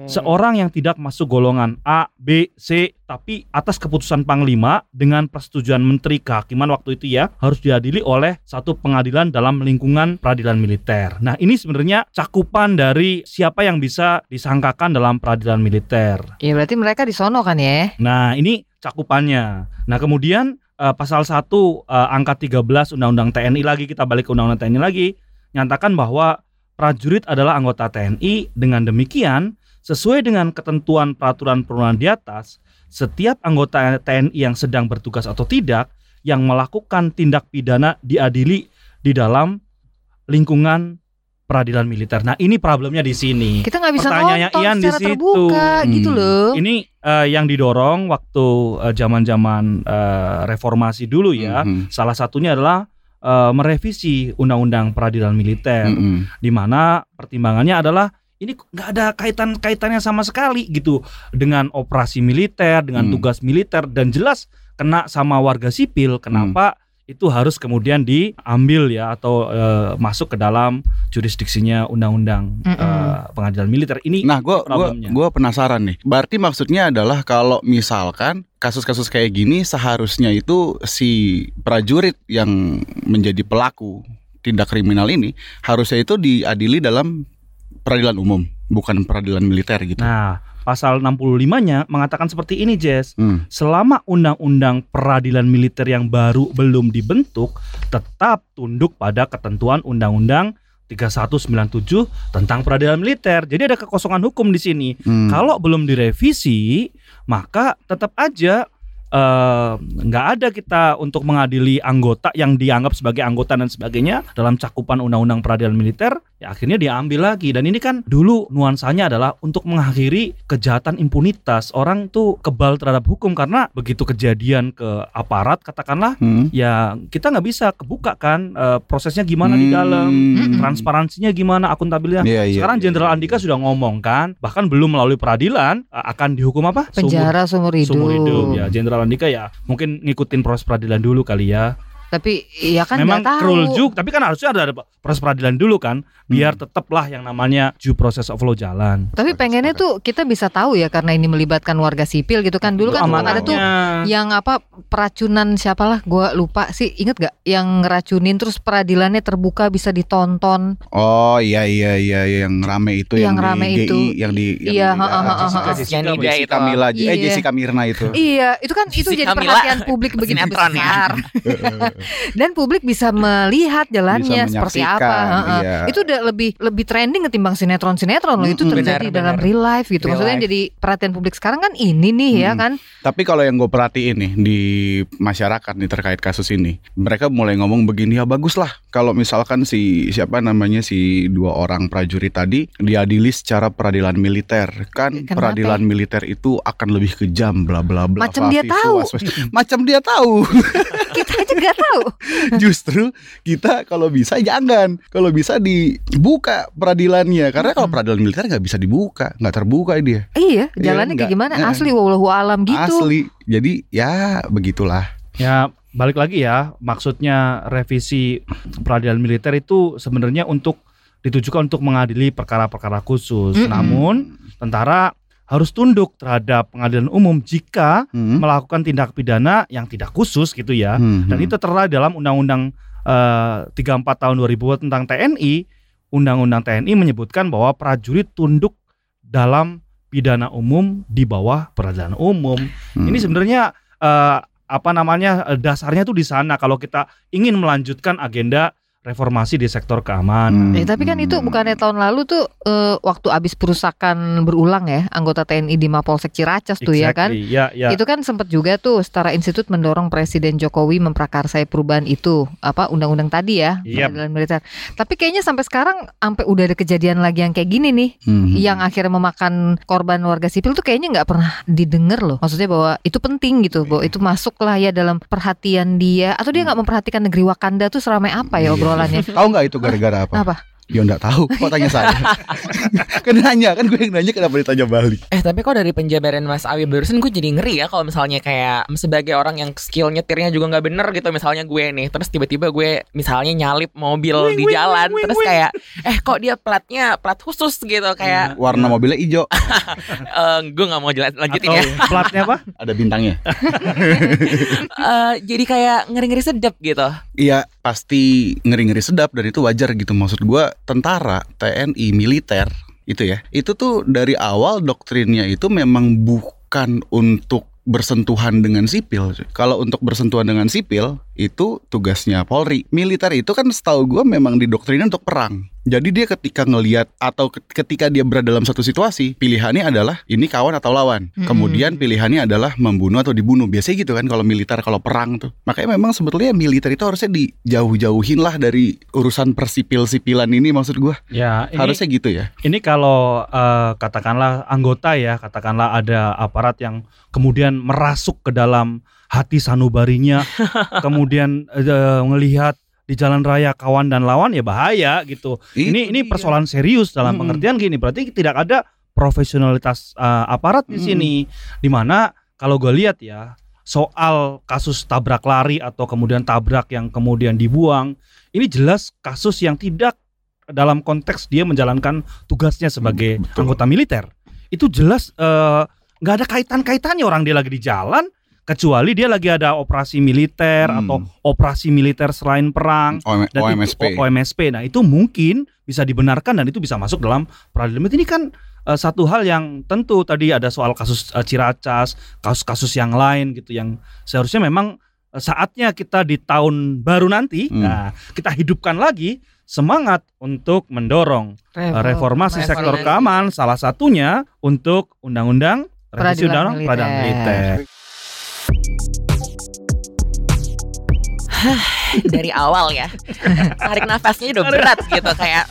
[SPEAKER 4] Seorang yang tidak masuk golongan A, B, C tapi atas keputusan Panglima dengan persetujuan Menteri Kehakiman waktu itu ya harus diadili oleh satu pengadilan dalam lingkungan peradilan militer. Nah, ini sebenarnya cakupan dari siapa yang bisa disangkakan dalam peradilan militer.
[SPEAKER 1] Ya berarti mereka di sono kan ya?
[SPEAKER 4] Nah, ini cakupannya. Nah, kemudian eh, pasal 1 eh, angka 13 Undang-Undang TNI lagi kita balik ke Undang-Undang TNI lagi nyatakan bahwa prajurit adalah anggota TNI dengan demikian sesuai dengan ketentuan peraturan perundangan di atas setiap anggota TNI yang sedang bertugas atau tidak yang melakukan tindak pidana diadili di dalam lingkungan peradilan militer. Nah, ini problemnya di sini.
[SPEAKER 1] Kita nggak bisa
[SPEAKER 4] Pertanyaannya
[SPEAKER 1] nonton
[SPEAKER 4] Ian di situ.
[SPEAKER 1] terbuka gitu
[SPEAKER 3] Hmm.
[SPEAKER 1] loh.
[SPEAKER 4] Ini eh, yang didorong waktu eh, zaman-zaman eh, reformasi dulu ya.
[SPEAKER 3] Mhm.
[SPEAKER 4] Salah satunya adalah eh, merevisi undang-undang peradilan militer,
[SPEAKER 3] Mhm.
[SPEAKER 4] di mana pertimbangannya adalah ini nggak ada kaitan-kaitannya sama sekali gitu dengan operasi militer, dengan
[SPEAKER 3] Hmm.
[SPEAKER 4] tugas militer dan jelas kena sama warga sipil. Kenapa itu harus kemudian diambil ya atau eh, masuk ke dalam jurisdiksinya undang-undang eh, pengadilan militer ini?
[SPEAKER 3] Nah, gue gua, gua penasaran nih. Berarti maksudnya adalah kalau misalkan kasus-kasus kayak gini seharusnya itu si prajurit yang menjadi pelaku tindak kriminal ini harusnya itu diadili dalam peradilan umum, bukan peradilan militer gitu.
[SPEAKER 4] Nah, pasal 65-nya mengatakan seperti ini, Jess.
[SPEAKER 3] Hmm.
[SPEAKER 4] Selama undang-undang peradilan militer yang baru belum dibentuk, tetap tunduk pada ketentuan undang-undang 3197 tentang peradilan militer. Jadi ada kekosongan hukum di sini.
[SPEAKER 3] Hmm.
[SPEAKER 4] Kalau belum direvisi, maka tetap aja eh, nggak ada kita untuk mengadili anggota yang dianggap sebagai anggota dan sebagainya dalam cakupan undang-undang peradilan militer ya akhirnya diambil lagi dan ini kan dulu nuansanya adalah untuk mengakhiri kejahatan impunitas orang tuh kebal terhadap hukum karena begitu kejadian ke aparat katakanlah
[SPEAKER 3] Hmm.
[SPEAKER 4] ya kita nggak bisa kebuka kan eh, prosesnya gimana di dalam
[SPEAKER 3] Hmm.
[SPEAKER 4] transparansinya gimana akuntabelnya
[SPEAKER 3] Iya, iya,
[SPEAKER 4] sekarang
[SPEAKER 3] iya,
[SPEAKER 4] Jenderal
[SPEAKER 3] iya.
[SPEAKER 4] Andika sudah ngomong kan, bahkan belum melalui peradilan uh, akan dihukum apa?
[SPEAKER 1] Penjara seumur hidup.
[SPEAKER 4] Seumur hidup ya. Jenderal Andika ya mungkin ngikutin proses peradilan dulu kali ya.
[SPEAKER 1] Tapi ya kan
[SPEAKER 4] Memang
[SPEAKER 1] tahu.
[SPEAKER 4] cruel juga, tapi kan harusnya ada, ada proses peradilan dulu kan, biar tetaplah yang namanya due process of law jalan.
[SPEAKER 1] Tapi pengennya tuh kita bisa tahu ya karena ini melibatkan warga sipil gitu kan. Dulu kan
[SPEAKER 4] Itu
[SPEAKER 1] sempat ada tuh yang apa peracunan siapalah gua lupa sih inget gak yang ngeracunin terus peradilannya terbuka bisa ditonton
[SPEAKER 3] Oh iya iya iya iya, yang rame itu
[SPEAKER 1] Yang
[SPEAKER 3] yang,
[SPEAKER 1] rame
[SPEAKER 3] di GI,
[SPEAKER 1] itu.
[SPEAKER 3] yang di yang
[SPEAKER 1] Iya,
[SPEAKER 3] di- Jessica. Jessica. Mila, eh
[SPEAKER 1] Iya.
[SPEAKER 3] Jessica Mirna itu.
[SPEAKER 1] iya itu kan itu jadi perhatian publik begitu
[SPEAKER 2] ya.
[SPEAKER 1] besar dan publik bisa melihat jalannya
[SPEAKER 3] Bisa
[SPEAKER 1] seperti apa
[SPEAKER 3] iya.
[SPEAKER 1] itu udah lebih lebih trending ketimbang sinetron sinetron loh itu terjadi
[SPEAKER 2] Benar,
[SPEAKER 1] dalam
[SPEAKER 2] benar.
[SPEAKER 1] real life gitu
[SPEAKER 2] Real
[SPEAKER 1] maksudnya
[SPEAKER 2] life.
[SPEAKER 1] jadi perhatian publik sekarang kan ini nih ya
[SPEAKER 3] Mm-mm.
[SPEAKER 1] kan
[SPEAKER 3] Tapi kalau yang gue perhatiin nih di masyarakat nih terkait kasus ini, mereka mulai ngomong begini ya bagus lah kalau misalkan si siapa namanya si dua orang prajurit tadi diadili secara peradilan militer kan
[SPEAKER 1] Kenapa?
[SPEAKER 3] peradilan militer itu akan lebih kejam bla bla bla.
[SPEAKER 1] Macam dia tahu.
[SPEAKER 3] Macam dia tahu.
[SPEAKER 1] kita aja nggak tahu
[SPEAKER 3] Justru kita kalau bisa jangan, kalau bisa dibuka peradilannya karena kalau peradilan militer nggak bisa dibuka, nggak terbuka dia.
[SPEAKER 1] iya jalannya
[SPEAKER 3] enggak.
[SPEAKER 1] kayak gimana asli wallahu alam gitu
[SPEAKER 3] Asli. Jadi ya begitulah.
[SPEAKER 4] Ya balik lagi ya, maksudnya revisi peradilan militer itu sebenarnya untuk ditujukan untuk mengadili perkara-perkara khusus.
[SPEAKER 1] Mm-mm.
[SPEAKER 4] Namun tentara harus tunduk terhadap pengadilan umum jika
[SPEAKER 3] Hmm.
[SPEAKER 4] melakukan tindak pidana yang tidak khusus gitu ya.
[SPEAKER 3] Hmm,
[SPEAKER 4] Dan
[SPEAKER 3] hmm.
[SPEAKER 4] itu tertera dalam Undang-Undang eh, 34 tahun 2000 tentang TNI. Undang-Undang TNI menyebutkan bahwa prajurit tunduk dalam pidana umum di bawah peradilan umum.
[SPEAKER 3] Hmm.
[SPEAKER 4] Ini sebenarnya eh, apa namanya eh, dasarnya tuh di sana kalau kita ingin melanjutkan agenda reformasi di sektor keamanan.
[SPEAKER 3] Hmm.
[SPEAKER 1] Eh, tapi kan itu bukannya tahun lalu tuh eh, waktu abis perusakan berulang ya anggota TNI di Mapolsek Ciracas tuh ya kan.
[SPEAKER 4] Exactly. Ya, ya.
[SPEAKER 1] Itu kan sempat juga tuh setara institut mendorong Presiden Jokowi memprakarsai perubahan itu apa undang-undang tadi ya
[SPEAKER 4] Yap.
[SPEAKER 1] peradilan militer. Tapi kayaknya sampai sekarang sampai udah ada kejadian lagi yang kayak gini nih
[SPEAKER 3] Hmm.
[SPEAKER 1] yang akhirnya memakan korban warga sipil tuh kayaknya nggak pernah didengar loh. Maksudnya bahwa itu penting gitu, bahwa itu masuk lah ya dalam perhatian dia atau dia nggak memperhatikan negeri Wakanda tuh seramai apa ya
[SPEAKER 3] Iya.
[SPEAKER 1] Obrolannya?
[SPEAKER 3] Tahu nggak itu gara-gara apa?
[SPEAKER 1] Apa?
[SPEAKER 3] Ya nggak tahu. Kok tanya saya? kan nanya kan gue yang nanya kenapa ditanya balik?
[SPEAKER 2] Eh tapi kok dari penjabaran Mas Awi barusan gue jadi ngeri ya kalau misalnya kayak sebagai orang yang skill nyetirnya juga nggak bener gitu misalnya gue nih terus tiba-tiba gue misalnya nyalip mobil
[SPEAKER 4] Wing,
[SPEAKER 2] di jalan
[SPEAKER 4] wing, wing,
[SPEAKER 2] terus
[SPEAKER 4] wing.
[SPEAKER 2] kayak eh kok dia platnya plat khusus gitu kayak
[SPEAKER 3] Warna mobilnya hijau,
[SPEAKER 2] eh, gue nggak mau jelas lanjutin
[SPEAKER 4] Atau
[SPEAKER 2] ya
[SPEAKER 4] platnya apa?
[SPEAKER 3] ada bintangnya.
[SPEAKER 2] Eh, jadi kayak ngeri-ngeri sedap gitu
[SPEAKER 3] Iya pasti ngeri-ngeri sedap dan itu wajar gitu maksud gua tentara TNI militer itu ya itu tuh dari awal doktrinnya itu memang bukan untuk bersentuhan dengan sipil. Kalau untuk bersentuhan dengan sipil itu tugasnya Polri. Militer itu kan setahu gua memang didoktrinnya untuk perang. Jadi dia ketika ngelihat atau ke- ketika dia berada dalam satu situasi, pilihannya adalah ini kawan atau lawan.
[SPEAKER 1] Mm-mm.
[SPEAKER 3] Kemudian pilihannya adalah membunuh atau dibunuh. Biasanya gitu kan kalau militer kalau perang tuh. Makanya memang sebetulnya militer itu harusnya dijauh-jauhin lah dari urusan persipil-sipilan ini maksud gua.
[SPEAKER 4] Ya, ini,
[SPEAKER 3] Harusnya gitu ya.
[SPEAKER 4] ini kalau eh, katakanlah anggota ya, katakanlah ada aparat yang kemudian merasuk ke dalam hati sanubarinya, kemudian eh, ngelihat di jalan raya kawan dan lawan ya bahaya gitu. ini ini
[SPEAKER 3] dia.
[SPEAKER 4] persoalan serius dalam
[SPEAKER 3] Mm-mm.
[SPEAKER 4] pengertian gini, berarti tidak ada profesionalitas eh, aparat di sini. Di mana kalau gue lihat ya soal kasus tabrak lari atau kemudian tabrak yang kemudian dibuang, ini jelas kasus yang tidak dalam konteks dia menjalankan tugasnya sebagai
[SPEAKER 3] Betul.
[SPEAKER 4] anggota militer. Itu jelas eh, nggak ada kaitan-kaitannya orang dia lagi di jalan kecuali dia lagi ada operasi militer
[SPEAKER 3] Hmm.
[SPEAKER 4] atau operasi militer selain perang
[SPEAKER 3] OM-
[SPEAKER 4] dan
[SPEAKER 3] OMSP.
[SPEAKER 4] Itu, OMSP. Nah, itu mungkin bisa dibenarkan dan itu bisa masuk dalam peradilan. Ini kan eh, satu hal yang tentu tadi ada soal kasus eh, Ciracas, kasus-kasus yang lain gitu yang seharusnya memang eh, saatnya kita di tahun baru nanti
[SPEAKER 3] Hmm.
[SPEAKER 4] nah kita hidupkan lagi semangat untuk mendorong reformasi
[SPEAKER 2] Reformasi.
[SPEAKER 4] sektor keamanan salah satunya untuk undang-undang revisi undang-undang peradilan
[SPEAKER 1] militer.
[SPEAKER 2] Dari awal ya. Tarik nafasnya udah berat gitu kayak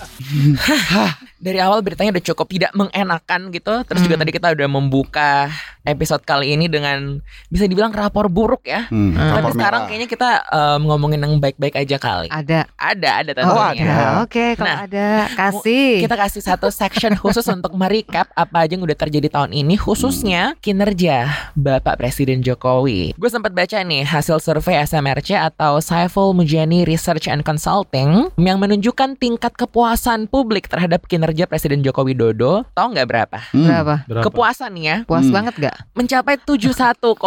[SPEAKER 2] dari awal beritanya udah cukup tidak mengenakan gitu terus juga
[SPEAKER 1] Hmm.
[SPEAKER 2] tadi kita udah membuka episode kali ini dengan bisa dibilang rapor buruk ya
[SPEAKER 3] Hmm,
[SPEAKER 1] Hmm.
[SPEAKER 2] tapi
[SPEAKER 3] rapor
[SPEAKER 2] sekarang
[SPEAKER 3] merah.
[SPEAKER 2] kayaknya kita em, ngomongin yang baik-baik aja kali
[SPEAKER 1] Ada.
[SPEAKER 2] ada ada
[SPEAKER 1] Oh,
[SPEAKER 2] tentunya
[SPEAKER 3] ada.
[SPEAKER 1] Oke, kalau
[SPEAKER 2] Nah,
[SPEAKER 1] ada kasih.
[SPEAKER 2] kita kasih satu section khusus untuk merecap apa aja yang udah terjadi tahun ini khususnya kinerja Bapak Presiden Jokowi. Gue sempat baca nih hasil survei SMRC atau Saiful Mujani Research and Consulting yang menunjukkan tingkat kepuasan publik terhadap kinerja Presiden Joko Widodo. Tahu nggak berapa?
[SPEAKER 3] Hmm.
[SPEAKER 1] Berapa?
[SPEAKER 4] Berapa?
[SPEAKER 2] Kepuasan nih ya
[SPEAKER 1] Puas
[SPEAKER 3] Hmm.
[SPEAKER 1] banget gak?
[SPEAKER 2] mencapai 71,1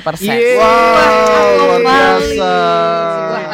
[SPEAKER 2] persen.
[SPEAKER 3] Wow, luar biasa.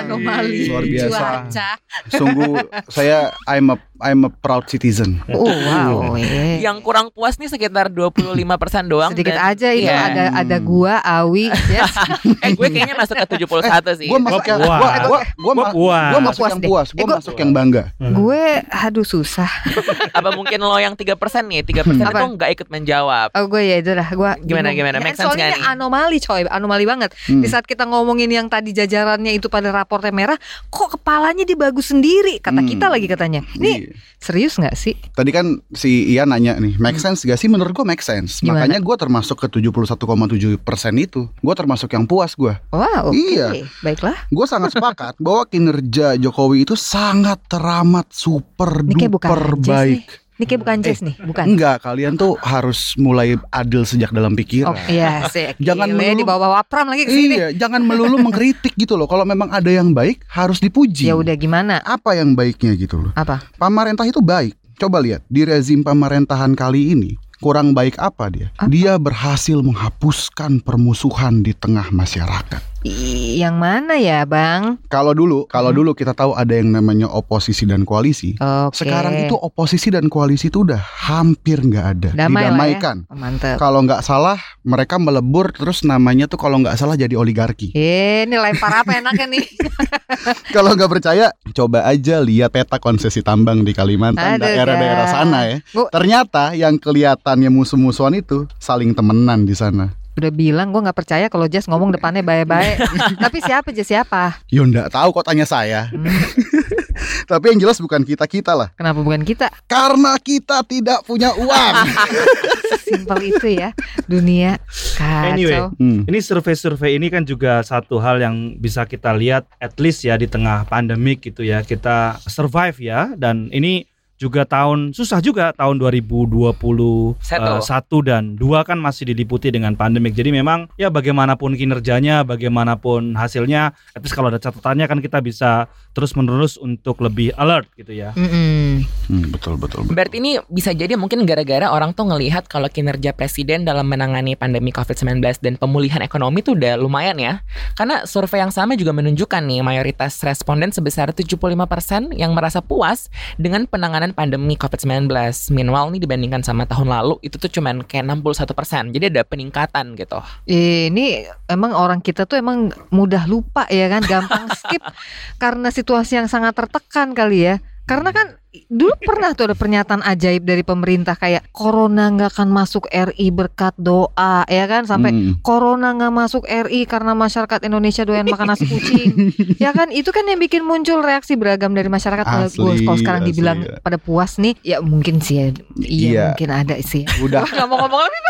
[SPEAKER 1] Anomali.
[SPEAKER 3] Luar biasa.
[SPEAKER 2] Cuaca.
[SPEAKER 3] Sungguh saya I'm a I'm a proud citizen.
[SPEAKER 1] Oh, wow. eh.
[SPEAKER 2] Yang kurang puas nih sekitar 25 persen doang.
[SPEAKER 1] Sedikit
[SPEAKER 2] dan-
[SPEAKER 1] aja itu
[SPEAKER 2] Iya.
[SPEAKER 1] ada ada
[SPEAKER 3] Hmm.
[SPEAKER 1] gua, Awi, Jess.
[SPEAKER 2] Eh gue kayaknya masuk ke 71 sih.
[SPEAKER 3] Gua masuk yang gua gua gua,
[SPEAKER 4] Gua
[SPEAKER 3] ma-
[SPEAKER 4] puas.
[SPEAKER 3] gua masuk
[SPEAKER 1] Puas
[SPEAKER 3] yang puas,
[SPEAKER 1] Eh,
[SPEAKER 3] gua
[SPEAKER 1] gua-
[SPEAKER 3] masuk yang bangga.
[SPEAKER 1] gue aduh susah.
[SPEAKER 2] Apa mungkin lo yang 3% nih 3%
[SPEAKER 1] Apa?
[SPEAKER 2] itu nggak ikut menjawab
[SPEAKER 1] Oh gue ya itu dah gue
[SPEAKER 2] Gimana, gimana? Make sense
[SPEAKER 1] soalnya anomali coy, anomali banget.
[SPEAKER 3] Hmm.
[SPEAKER 1] Di saat kita ngomongin yang tadi jajarannya itu pada raportnya merah, kok kepalanya dia bagus sendiri kata
[SPEAKER 3] Hmm.
[SPEAKER 1] kita lagi katanya. Ini
[SPEAKER 3] Iya.
[SPEAKER 1] serius nggak sih?
[SPEAKER 3] Tadi kan si Ian nanya nih, make sense gak sih? Menurut gua make sense.
[SPEAKER 1] Gimana?
[SPEAKER 3] Makanya gua termasuk ke 71,7 persen itu. Gua termasuk yang puas gua.
[SPEAKER 1] Wah oke,
[SPEAKER 3] Iya.
[SPEAKER 1] baiklah.
[SPEAKER 3] Gue sangat sepakat bahwa kinerja Jokowi itu sangat teramat super
[SPEAKER 1] Ini
[SPEAKER 3] duper baik.
[SPEAKER 1] Nih. Ini kayak bukan Jess nih, bukan.
[SPEAKER 3] Enggak, kalian tuh harus mulai adil sejak dalam pikiran.
[SPEAKER 1] Oh iya sih.
[SPEAKER 3] Jangan melulu-
[SPEAKER 1] dibawa wapram lagi ke sini.
[SPEAKER 3] Iya, jangan melulu mengkritik gitu loh. Kalau memang ada yang baik harus dipuji.
[SPEAKER 1] Ya udah gimana?
[SPEAKER 3] Apa yang baiknya gitu loh.
[SPEAKER 1] Apa?
[SPEAKER 3] Pemerintah itu baik. Coba lihat di rezim pemerintahan kali ini kurang baik apa dia?
[SPEAKER 1] Apa?
[SPEAKER 3] Dia berhasil menghapuskan permusuhan di tengah masyarakat.
[SPEAKER 1] Yang mana ya, Bang?
[SPEAKER 3] Kalau dulu, kalau
[SPEAKER 1] Hmm.
[SPEAKER 3] dulu kita tahu ada yang namanya oposisi dan koalisi.
[SPEAKER 1] Oke.
[SPEAKER 3] Sekarang itu oposisi dan koalisi itu udah hampir nggak ada,
[SPEAKER 1] Damai ya.
[SPEAKER 3] didamaikan.
[SPEAKER 1] Oh, mantep.
[SPEAKER 3] Kalau nggak salah, mereka melebur terus namanya tuh kalau nggak salah jadi oligarki.
[SPEAKER 1] Eh, ini lempar apa enaknya nih?
[SPEAKER 3] Kalau nggak percaya, coba aja lihat peta konsesi tambang di Kalimantan, daerah-daerah sana ya.
[SPEAKER 1] Bu-
[SPEAKER 3] Ternyata yang kelihatannya musuh-musuhan itu saling temenan di sana.
[SPEAKER 1] Udah bilang gue nggak percaya kalau Jas ngomong depannya baik-baik. Tapi siapa Jas siapa?
[SPEAKER 3] Yo nggak tahu kok tanya saya.
[SPEAKER 1] Hmm,
[SPEAKER 3] Tapi yang jelas bukan kita kita lah.
[SPEAKER 1] kenapa bukan kita?
[SPEAKER 3] Karena kita tidak punya uang.
[SPEAKER 1] Simpel itu ya dunia kacau.
[SPEAKER 4] Anyway.
[SPEAKER 3] Hmm.
[SPEAKER 4] Ini survei-survei ini kan juga satu hal yang bisa kita lihat at least ya di tengah pandemik gitu ya kita survive ya dan ini juga tahun susah juga tahun 2020
[SPEAKER 2] Satu.
[SPEAKER 4] eh, satu dan dua kan masih diliputi dengan pandemik jadi memang ya bagaimanapun kinerjanya bagaimanapun hasilnya least kalau ada catatannya kan kita bisa terus menerus untuk lebih alert gitu ya
[SPEAKER 1] Mm-mm.
[SPEAKER 3] Hmm, betul betul. betul.
[SPEAKER 2] Berarti ini bisa jadi mungkin gara-gara orang tuh ngelihat kalau kinerja presiden dalam menangani pandemi COVID-19 dan pemulihan ekonomi tuh udah lumayan ya. Karena survei yang sama juga menunjukkan nih mayoritas responden sebesar 75% yang merasa puas dengan penanganan pandemi COVID-19. Meanwhile nih dibandingkan sama tahun lalu itu tuh cuman kayak 61%. Jadi ada peningkatan gitu.
[SPEAKER 1] Ini emang orang kita tuh emang mudah lupa ya kan, gampang skip karena situasi yang sangat tertekan kali ya. Karena kan dulu pernah tuh ada pernyataan ajaib dari pemerintah kayak corona nggak akan masuk RI berkat doa ya kan sampai
[SPEAKER 3] Hmm.
[SPEAKER 1] corona nggak masuk RI karena masyarakat Indonesia doyan makan nasi kucing ya kan itu kan yang bikin muncul reaksi beragam dari masyarakat kalau
[SPEAKER 3] Asli,
[SPEAKER 1] kalau sekarang
[SPEAKER 3] asli,
[SPEAKER 1] dibilang
[SPEAKER 3] ya.
[SPEAKER 1] pada puas nih ya mungkin sih ya iya,
[SPEAKER 3] Iya.
[SPEAKER 1] mungkin ada sih
[SPEAKER 3] Udah
[SPEAKER 1] nggak mau ngomong lebih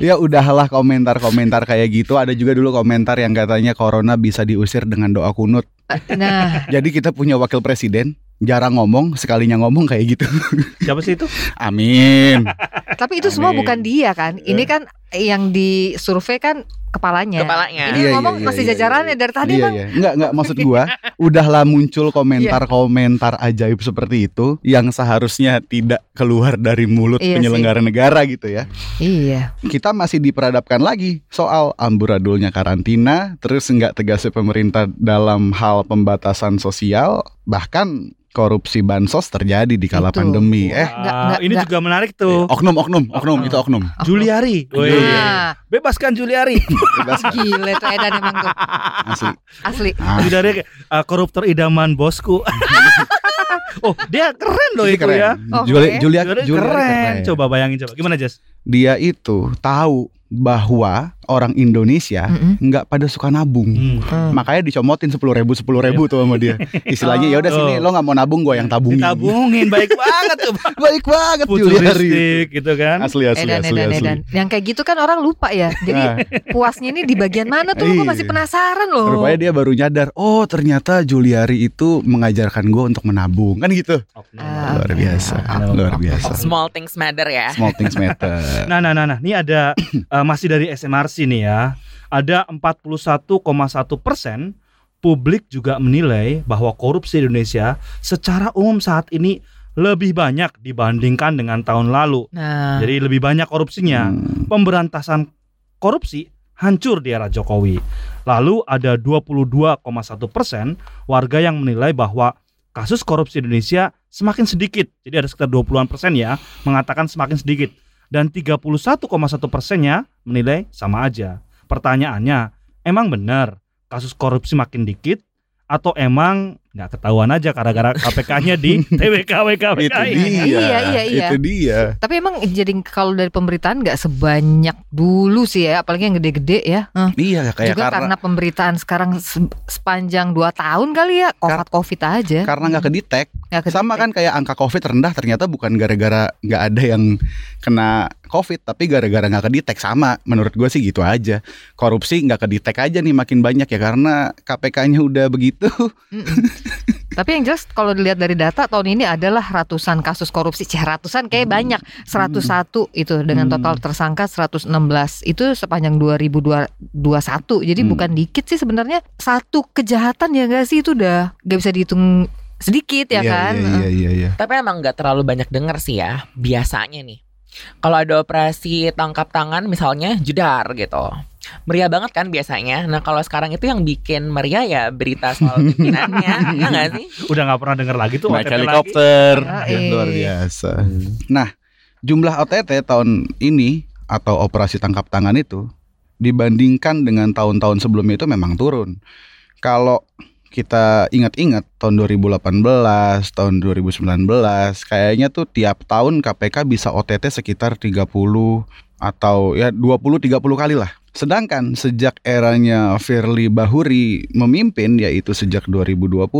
[SPEAKER 3] ya udahlah komentar-komentar kayak gitu. Ada juga dulu komentar yang katanya corona bisa diusir dengan doa kunut.
[SPEAKER 1] nah
[SPEAKER 3] Jadi kita punya wakil presiden jarang ngomong, sekalinya ngomong kayak gitu.
[SPEAKER 4] siapa sih itu
[SPEAKER 3] Amin.
[SPEAKER 1] Tapi itu semua
[SPEAKER 3] Amin.
[SPEAKER 1] bukan dia kan. Ini kan yang disurvei kan kepalanya.
[SPEAKER 2] Kepalanya.
[SPEAKER 1] Ini
[SPEAKER 3] Iya, iya,
[SPEAKER 1] ngomong
[SPEAKER 3] iya,
[SPEAKER 1] masih
[SPEAKER 3] iya,
[SPEAKER 1] jajarannya
[SPEAKER 3] iya.
[SPEAKER 1] dari tadi
[SPEAKER 3] iya,
[SPEAKER 1] emang
[SPEAKER 3] iya. Enggak, enggak maksud gua udahlah muncul komentar-komentar ajaib seperti itu yang seharusnya tidak keluar dari mulut
[SPEAKER 1] Iya
[SPEAKER 3] penyelenggara negara gitu ya.
[SPEAKER 1] Iya.
[SPEAKER 3] Kita masih diperhadapkan lagi soal amburadulnya karantina, terus enggak tegasnya pemerintah dalam hal pembatasan sosial, bahkan korupsi bansos terjadi di kala
[SPEAKER 1] Itu.
[SPEAKER 3] pandemi. Eh,
[SPEAKER 1] Nggak,
[SPEAKER 4] Ah,
[SPEAKER 1] nggak,
[SPEAKER 4] ini
[SPEAKER 1] nggak.
[SPEAKER 4] juga menarik tuh
[SPEAKER 3] oknum, oknum, oknum, itu oknum.
[SPEAKER 4] Juliari Woi.
[SPEAKER 1] Nah,
[SPEAKER 4] bebaskan Juliari
[SPEAKER 3] Bebas,
[SPEAKER 1] gile tuh Edan emang tuh.
[SPEAKER 3] asli.
[SPEAKER 1] Asli.
[SPEAKER 3] Ah,
[SPEAKER 4] Juliari uh, koruptor idaman bosku oh dia keren loh itu
[SPEAKER 3] keren.
[SPEAKER 4] ya
[SPEAKER 1] Oke.
[SPEAKER 3] Julia, Julia, Julia
[SPEAKER 4] keren. coba bayangin coba gimana Jas
[SPEAKER 3] Dia itu tahu bahwa orang Indonesia nggak pada suka nabung.
[SPEAKER 4] Hmm.
[SPEAKER 1] Hmm.
[SPEAKER 3] Makanya dicomotin sepuluh ribu sepuluh ribu tuh sama dia. Istilahnya ya udah sini
[SPEAKER 4] Oh.
[SPEAKER 3] lo nggak mau nabung gue yang tabungin.
[SPEAKER 4] Ditabungin baik banget tuh
[SPEAKER 3] Baik banget Juliari.
[SPEAKER 4] futuristik gitu kan
[SPEAKER 3] Asli asli
[SPEAKER 1] Edan,
[SPEAKER 3] asli
[SPEAKER 1] edan,
[SPEAKER 3] asli.
[SPEAKER 1] edan. Yang kayak gitu kan orang lupa ya. Jadi
[SPEAKER 3] Nah,
[SPEAKER 1] puasnya ini di bagian mana tuh? Gue masih
[SPEAKER 3] Iya.
[SPEAKER 1] penasaran loh.
[SPEAKER 3] rupanya dia baru nyadar, oh ternyata Juliari itu mengajarkan gue untuk menabung kan gitu.
[SPEAKER 1] Ah,
[SPEAKER 3] luar biasa,
[SPEAKER 4] Ah,
[SPEAKER 3] luar biasa.
[SPEAKER 2] Small things matter ya.
[SPEAKER 3] Small things matter.
[SPEAKER 4] Nah, nah, nah, nah, ini ada eh, masih dari SMRC nih ya. Ada 41,1 persen publik juga menilai bahwa korupsi di Indonesia secara umum saat ini lebih banyak dibandingkan dengan tahun lalu.
[SPEAKER 1] Nah,
[SPEAKER 4] Jadi lebih banyak korupsinya.
[SPEAKER 3] Hmm.
[SPEAKER 4] Pemberantasan korupsi hancur di era Jokowi. Lalu ada 22,1 persen warga yang menilai bahwa kasus korupsi Indonesia semakin sedikit. Jadi ada sekitar 20-an persen ya mengatakan semakin sedikit. Dan 31,1 persennya menilai sama aja. Pertanyaannya, emang benar kasus korupsi makin dikit atau emang nggak ketahuan aja gara-gara KPK-nya di TWK WK
[SPEAKER 3] itu dia.
[SPEAKER 1] Iya, iya, iya.
[SPEAKER 3] Itu dia.
[SPEAKER 1] tapi emang jadi kalau dari pemberitaan nggak sebanyak dulu sih ya, apalagi yang gede-gede ya.
[SPEAKER 3] Iya kayak
[SPEAKER 1] Juga
[SPEAKER 3] karena
[SPEAKER 1] karena pemberitaan sekarang se- sepanjang 2 tahun kali ya, covid covid aja.
[SPEAKER 3] karena nggak kedetek.
[SPEAKER 1] Nggak kedetek.
[SPEAKER 3] Sama kan kayak angka COVID rendah ternyata bukan gara-gara nggak ada yang kena COVID tapi gara-gara nggak kedetek sama. Menurut gue sih gitu aja. Korupsi nggak kedetek aja nih makin banyak ya karena KPK-nya udah begitu.
[SPEAKER 1] Tapi yang jelas kalau dilihat dari data tahun ini adalah ratusan kasus korupsi, Cih, ratusan kayak banyak, 101 itu dengan
[SPEAKER 3] Hmm.
[SPEAKER 1] total tersangka 116 itu sepanjang 2021. Jadi
[SPEAKER 3] Hmm.
[SPEAKER 1] bukan dikit sih sebenarnya satu kejahatan ya enggak sih itu udah gak bisa dihitung sedikit ya
[SPEAKER 3] Iya,
[SPEAKER 1] kan.
[SPEAKER 3] Iya iya iya.
[SPEAKER 2] Tapi emang nggak terlalu banyak denger sih ya. Biasanya nih. Kalau ada operasi tangkap tangan misalnya jedar gitu. Meriah banget kan biasanya. Nah kalau sekarang itu yang bikin meriah ya berita soal pimpinannya, ya nggak sih?
[SPEAKER 4] Udah nggak pernah dengar lagi tuh
[SPEAKER 3] Naik helikopter Ya,
[SPEAKER 1] eh.
[SPEAKER 3] luar biasa. Nah, jumlah OTT tahun ini atau operasi tangkap tangan itu dibandingkan dengan tahun-tahun sebelumnya itu memang turun. Kalau kita ingat-ingat tahun 2018, tahun 2019, kayaknya tuh tiap tahun KPK bisa OTT sekitar 30 atau ya 20 30 kali lah. Sedangkan sejak eranya Firly Bahuri memimpin yaitu sejak 2020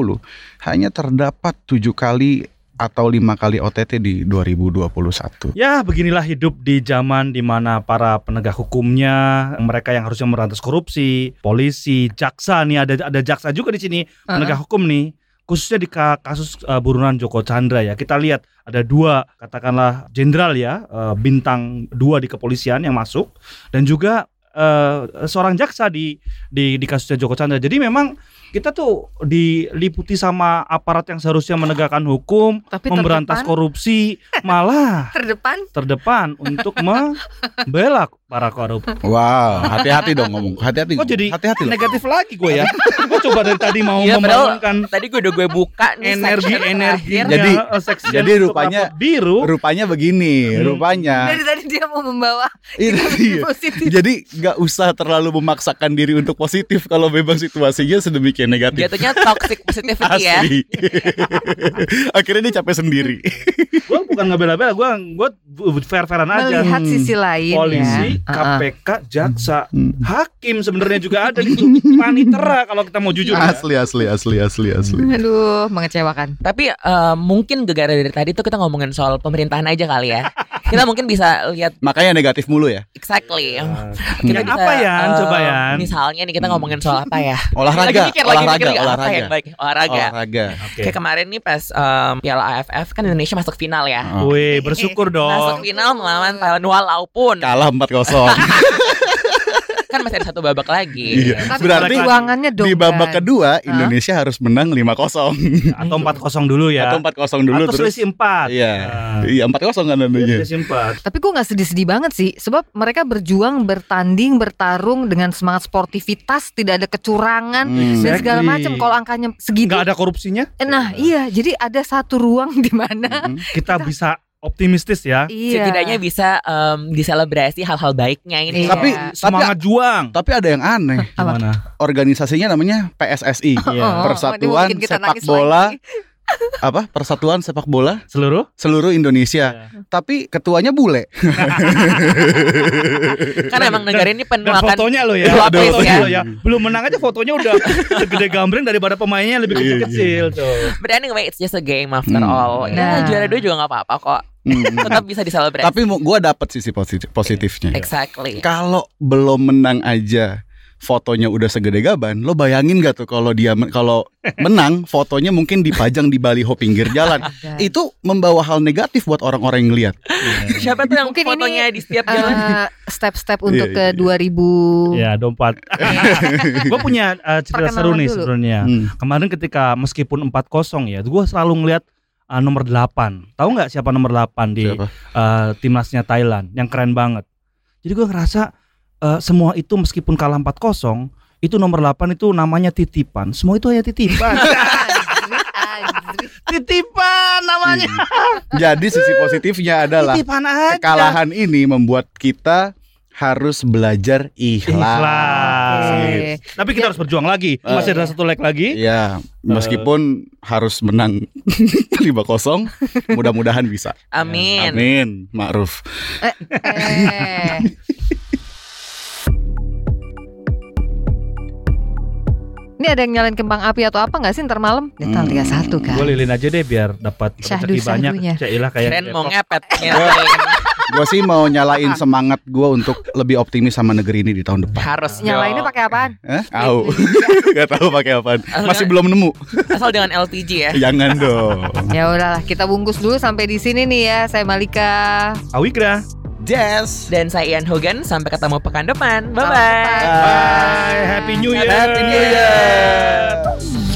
[SPEAKER 3] hanya terdapat tujuh kali atau lima kali OTT di 2021.
[SPEAKER 4] Ya, beginilah hidup di zaman di mana para penegak hukumnya, mereka yang harusnya merantas korupsi, polisi, jaksa nih ada ada jaksa juga di sini, penegak hukum nih. Khususnya di ka- kasus uh, buronan Joko Chandra ya. Kita lihat ada dua katakanlah jenderal ya, uh, bintang dua di kepolisian yang masuk dan juga uh, seorang jaksa di di di kasusnya Joko Chandra. Jadi memang kita tuh diliputi sama aparat yang seharusnya menegakkan hukum,
[SPEAKER 1] Tapi
[SPEAKER 4] memberantas
[SPEAKER 1] terdepan,
[SPEAKER 4] korupsi, malah
[SPEAKER 1] terdepan
[SPEAKER 4] terdepan untuk membela para koruptor.
[SPEAKER 3] Wow, hati-hati dong ngomong. Hati-hati.
[SPEAKER 4] Kok jadi
[SPEAKER 3] hati-hati loh.
[SPEAKER 4] Negatif lagi gue ya. gue coba dari tadi mau
[SPEAKER 2] padahal-
[SPEAKER 4] membangunkan
[SPEAKER 2] Tadi gue udah gue buka nih
[SPEAKER 4] energi energi.
[SPEAKER 3] Jadi- jadi
[SPEAKER 4] untuk
[SPEAKER 3] rupanya-
[SPEAKER 4] rapot biru.
[SPEAKER 3] Rupanya begini,
[SPEAKER 4] Hmm.
[SPEAKER 3] rupanya.
[SPEAKER 1] dari tadi dia mau membawa
[SPEAKER 3] Iya, iya. Jadi nggak usah terlalu memaksakan diri untuk positif kalau memang situasinya sedemikian negatif.
[SPEAKER 2] Jatuhnya toxic positivity ya.
[SPEAKER 3] Akhirnya dia capek sendiri.
[SPEAKER 4] gue bukan ngebela-bela, gue gue fair-fairan aja.
[SPEAKER 1] Melihat sisi lain
[SPEAKER 4] Polisi,
[SPEAKER 1] ya.
[SPEAKER 4] KPK, jaksa,
[SPEAKER 3] Hmm.
[SPEAKER 4] hakim sebenarnya juga ada di situ. Panitera kalau kita mau jujur ya.
[SPEAKER 3] Asli, asli, asli, asli, asli.
[SPEAKER 1] Aduh, mengecewakan.
[SPEAKER 2] Tapi eh, mungkin gegara dari tadi tuh kita ngomongin soal pemerintahan aja kali ya. Kita mungkin bisa lihat
[SPEAKER 3] Makanya negatif mulu ya.
[SPEAKER 2] exactly.
[SPEAKER 4] Nah,
[SPEAKER 2] Kita
[SPEAKER 4] Ya, apa ya?
[SPEAKER 2] eh,
[SPEAKER 4] Coba ya.
[SPEAKER 2] Misalnya nih kita ngomongin soal apa ya?
[SPEAKER 3] Olahraga,
[SPEAKER 2] Lagi mikir, lagi
[SPEAKER 3] olahraga,
[SPEAKER 2] mikir, apa
[SPEAKER 3] olahraga.
[SPEAKER 2] yang baik? Olahraga.
[SPEAKER 3] Olahraga.
[SPEAKER 4] Oke.
[SPEAKER 2] Kayak kemarin nih pas em, Piala AFF kan Indonesia masuk final ya.
[SPEAKER 3] Oh.
[SPEAKER 4] Wih, bersyukur
[SPEAKER 2] Masuk
[SPEAKER 4] dong.
[SPEAKER 2] final melawan Thailand walaupun
[SPEAKER 3] Kalah 4-0.
[SPEAKER 2] kan masih ada satu babak lagi.
[SPEAKER 3] Iya.
[SPEAKER 1] Tapi
[SPEAKER 3] Berarti
[SPEAKER 1] perjuangannya dong.
[SPEAKER 3] Di babak
[SPEAKER 1] Bran.
[SPEAKER 3] kedua Indonesia harus menang 5-0
[SPEAKER 4] Atau 4-0 dulu ya.
[SPEAKER 3] atau 4-0 dulu
[SPEAKER 4] Atau
[SPEAKER 3] terus.
[SPEAKER 4] selisih 4.
[SPEAKER 3] Iya.
[SPEAKER 4] Nah,
[SPEAKER 3] Iya, 4-0 kan namanya.
[SPEAKER 4] selisih 4.
[SPEAKER 1] Tapi gue nggak sedih-sedih banget sih, sebab mereka berjuang, bertanding, bertarung dengan semangat sportivitas, tidak ada kecurangan
[SPEAKER 3] Hmm.
[SPEAKER 1] dan segala macam. Kalau angkanya segitu,
[SPEAKER 4] Nggak ada korupsinya?
[SPEAKER 1] nah iya, jadi ada satu ruang di mana
[SPEAKER 3] Mhm.
[SPEAKER 4] Kita bisa optimistis ya.
[SPEAKER 1] iya.
[SPEAKER 2] Setidaknya bisa em, diselebrasi hal-hal baiknya ini.
[SPEAKER 1] Iya.
[SPEAKER 3] Tapi
[SPEAKER 4] Semangat juang.
[SPEAKER 3] tapi ada yang aneh.
[SPEAKER 1] Apa?
[SPEAKER 4] Gimana?
[SPEAKER 3] Organisasinya namanya PSSI.
[SPEAKER 4] Iya.
[SPEAKER 1] Oh,
[SPEAKER 3] Persatuan
[SPEAKER 1] kita
[SPEAKER 3] Sepak Bola
[SPEAKER 1] lagi.
[SPEAKER 3] apa? Persatuan Sepak Bola
[SPEAKER 4] Seluruh?
[SPEAKER 3] seluruh Indonesia.
[SPEAKER 4] Iya.
[SPEAKER 3] Tapi ketuanya bule.
[SPEAKER 2] kan emang negara ini penuh
[SPEAKER 4] Dan
[SPEAKER 2] akan
[SPEAKER 4] fotonya lo ya. Fotonya
[SPEAKER 2] ya.
[SPEAKER 4] lo ya. Belum menang aja fotonya udah segede gambreng daripada pemainnya lebih
[SPEAKER 3] Iya,
[SPEAKER 4] kecil-kecil tuh.
[SPEAKER 2] But anyway, it's just a game after
[SPEAKER 3] Hmm.
[SPEAKER 2] all.
[SPEAKER 1] Nah.
[SPEAKER 2] Ya, juara dua juga nggak apa-apa kok.
[SPEAKER 3] Hmm.
[SPEAKER 2] Tetap bisa diselebrasi.
[SPEAKER 3] Tapi gua dapat sisi positif positifnya.
[SPEAKER 2] exactly.
[SPEAKER 3] Kalau belum menang aja fotonya udah segede gaban, lo bayangin gak tuh kalau dia men- kalau menang fotonya mungkin dipajang di baliho pinggir jalan. Itu membawa hal negatif buat orang-orang yang lihat.
[SPEAKER 2] Siapa tuh yang
[SPEAKER 1] Mungkin ini,
[SPEAKER 2] fotonya di setiap jalan?
[SPEAKER 1] Eh, step-step untuk
[SPEAKER 3] Iya,
[SPEAKER 1] ke
[SPEAKER 3] iya,
[SPEAKER 1] 2000
[SPEAKER 4] Ya, dompet. Gue punya uh, cerita
[SPEAKER 1] Perkenalan
[SPEAKER 4] seru nih sebenarnya.
[SPEAKER 3] Hmm.
[SPEAKER 4] Kemarin ketika meskipun 4-0 ya, gue selalu ngeliat uh, nomor 8. Tahu nggak siapa nomor 8 di
[SPEAKER 3] Siapa?
[SPEAKER 4] uh, timnasnya Thailand yang keren banget. Jadi gue ngerasa uh, semua itu meskipun kalah 4-0 itu nomor 8 itu namanya titipan. Semua itu hanya titipan. Titipan namanya.
[SPEAKER 3] Jadi sisi positifnya adalah
[SPEAKER 4] Titipan aja.
[SPEAKER 3] kekalahan ini membuat kita harus belajar ikhlas.
[SPEAKER 4] Ikhlas.
[SPEAKER 1] Oke.
[SPEAKER 4] Tapi kita harus berjuang lagi. Masih ada satu leg lagi.
[SPEAKER 3] Ya, meskipun harus menang 5-0, mudah-mudahan bisa.
[SPEAKER 2] Amin.
[SPEAKER 3] Amin, Ma'ruf.
[SPEAKER 1] Eh, Ini ada yang nyalain kembang api atau apa nggak sih ntar malam? Detal
[SPEAKER 3] Hmm.
[SPEAKER 1] 31 kan.
[SPEAKER 4] Gue lilin aja deh biar dapat rezeki banyak. Cailah kayak
[SPEAKER 2] Keren mau ngepet.
[SPEAKER 3] Gue sih mau nyalain semangat gue untuk lebih optimis sama negeri ini di tahun depan.
[SPEAKER 2] Harus.
[SPEAKER 1] Nyalainnya pakai apaan?
[SPEAKER 3] Eh? Tahu. Gak tahu pakai apaan.
[SPEAKER 2] Asal
[SPEAKER 3] Masih belum nemu.
[SPEAKER 2] Asal jangan LPG ya.
[SPEAKER 3] Jangan dong.
[SPEAKER 1] Ya udahlah, kita bungkus dulu sampai di sini nih ya. Saya Malika.
[SPEAKER 4] Awikra.
[SPEAKER 3] Jazz.
[SPEAKER 2] Dan saya Ian Hogan. Sampai ketemu pekan depan. Bye.
[SPEAKER 4] Bye. Happy New Year.
[SPEAKER 3] Happy New Year.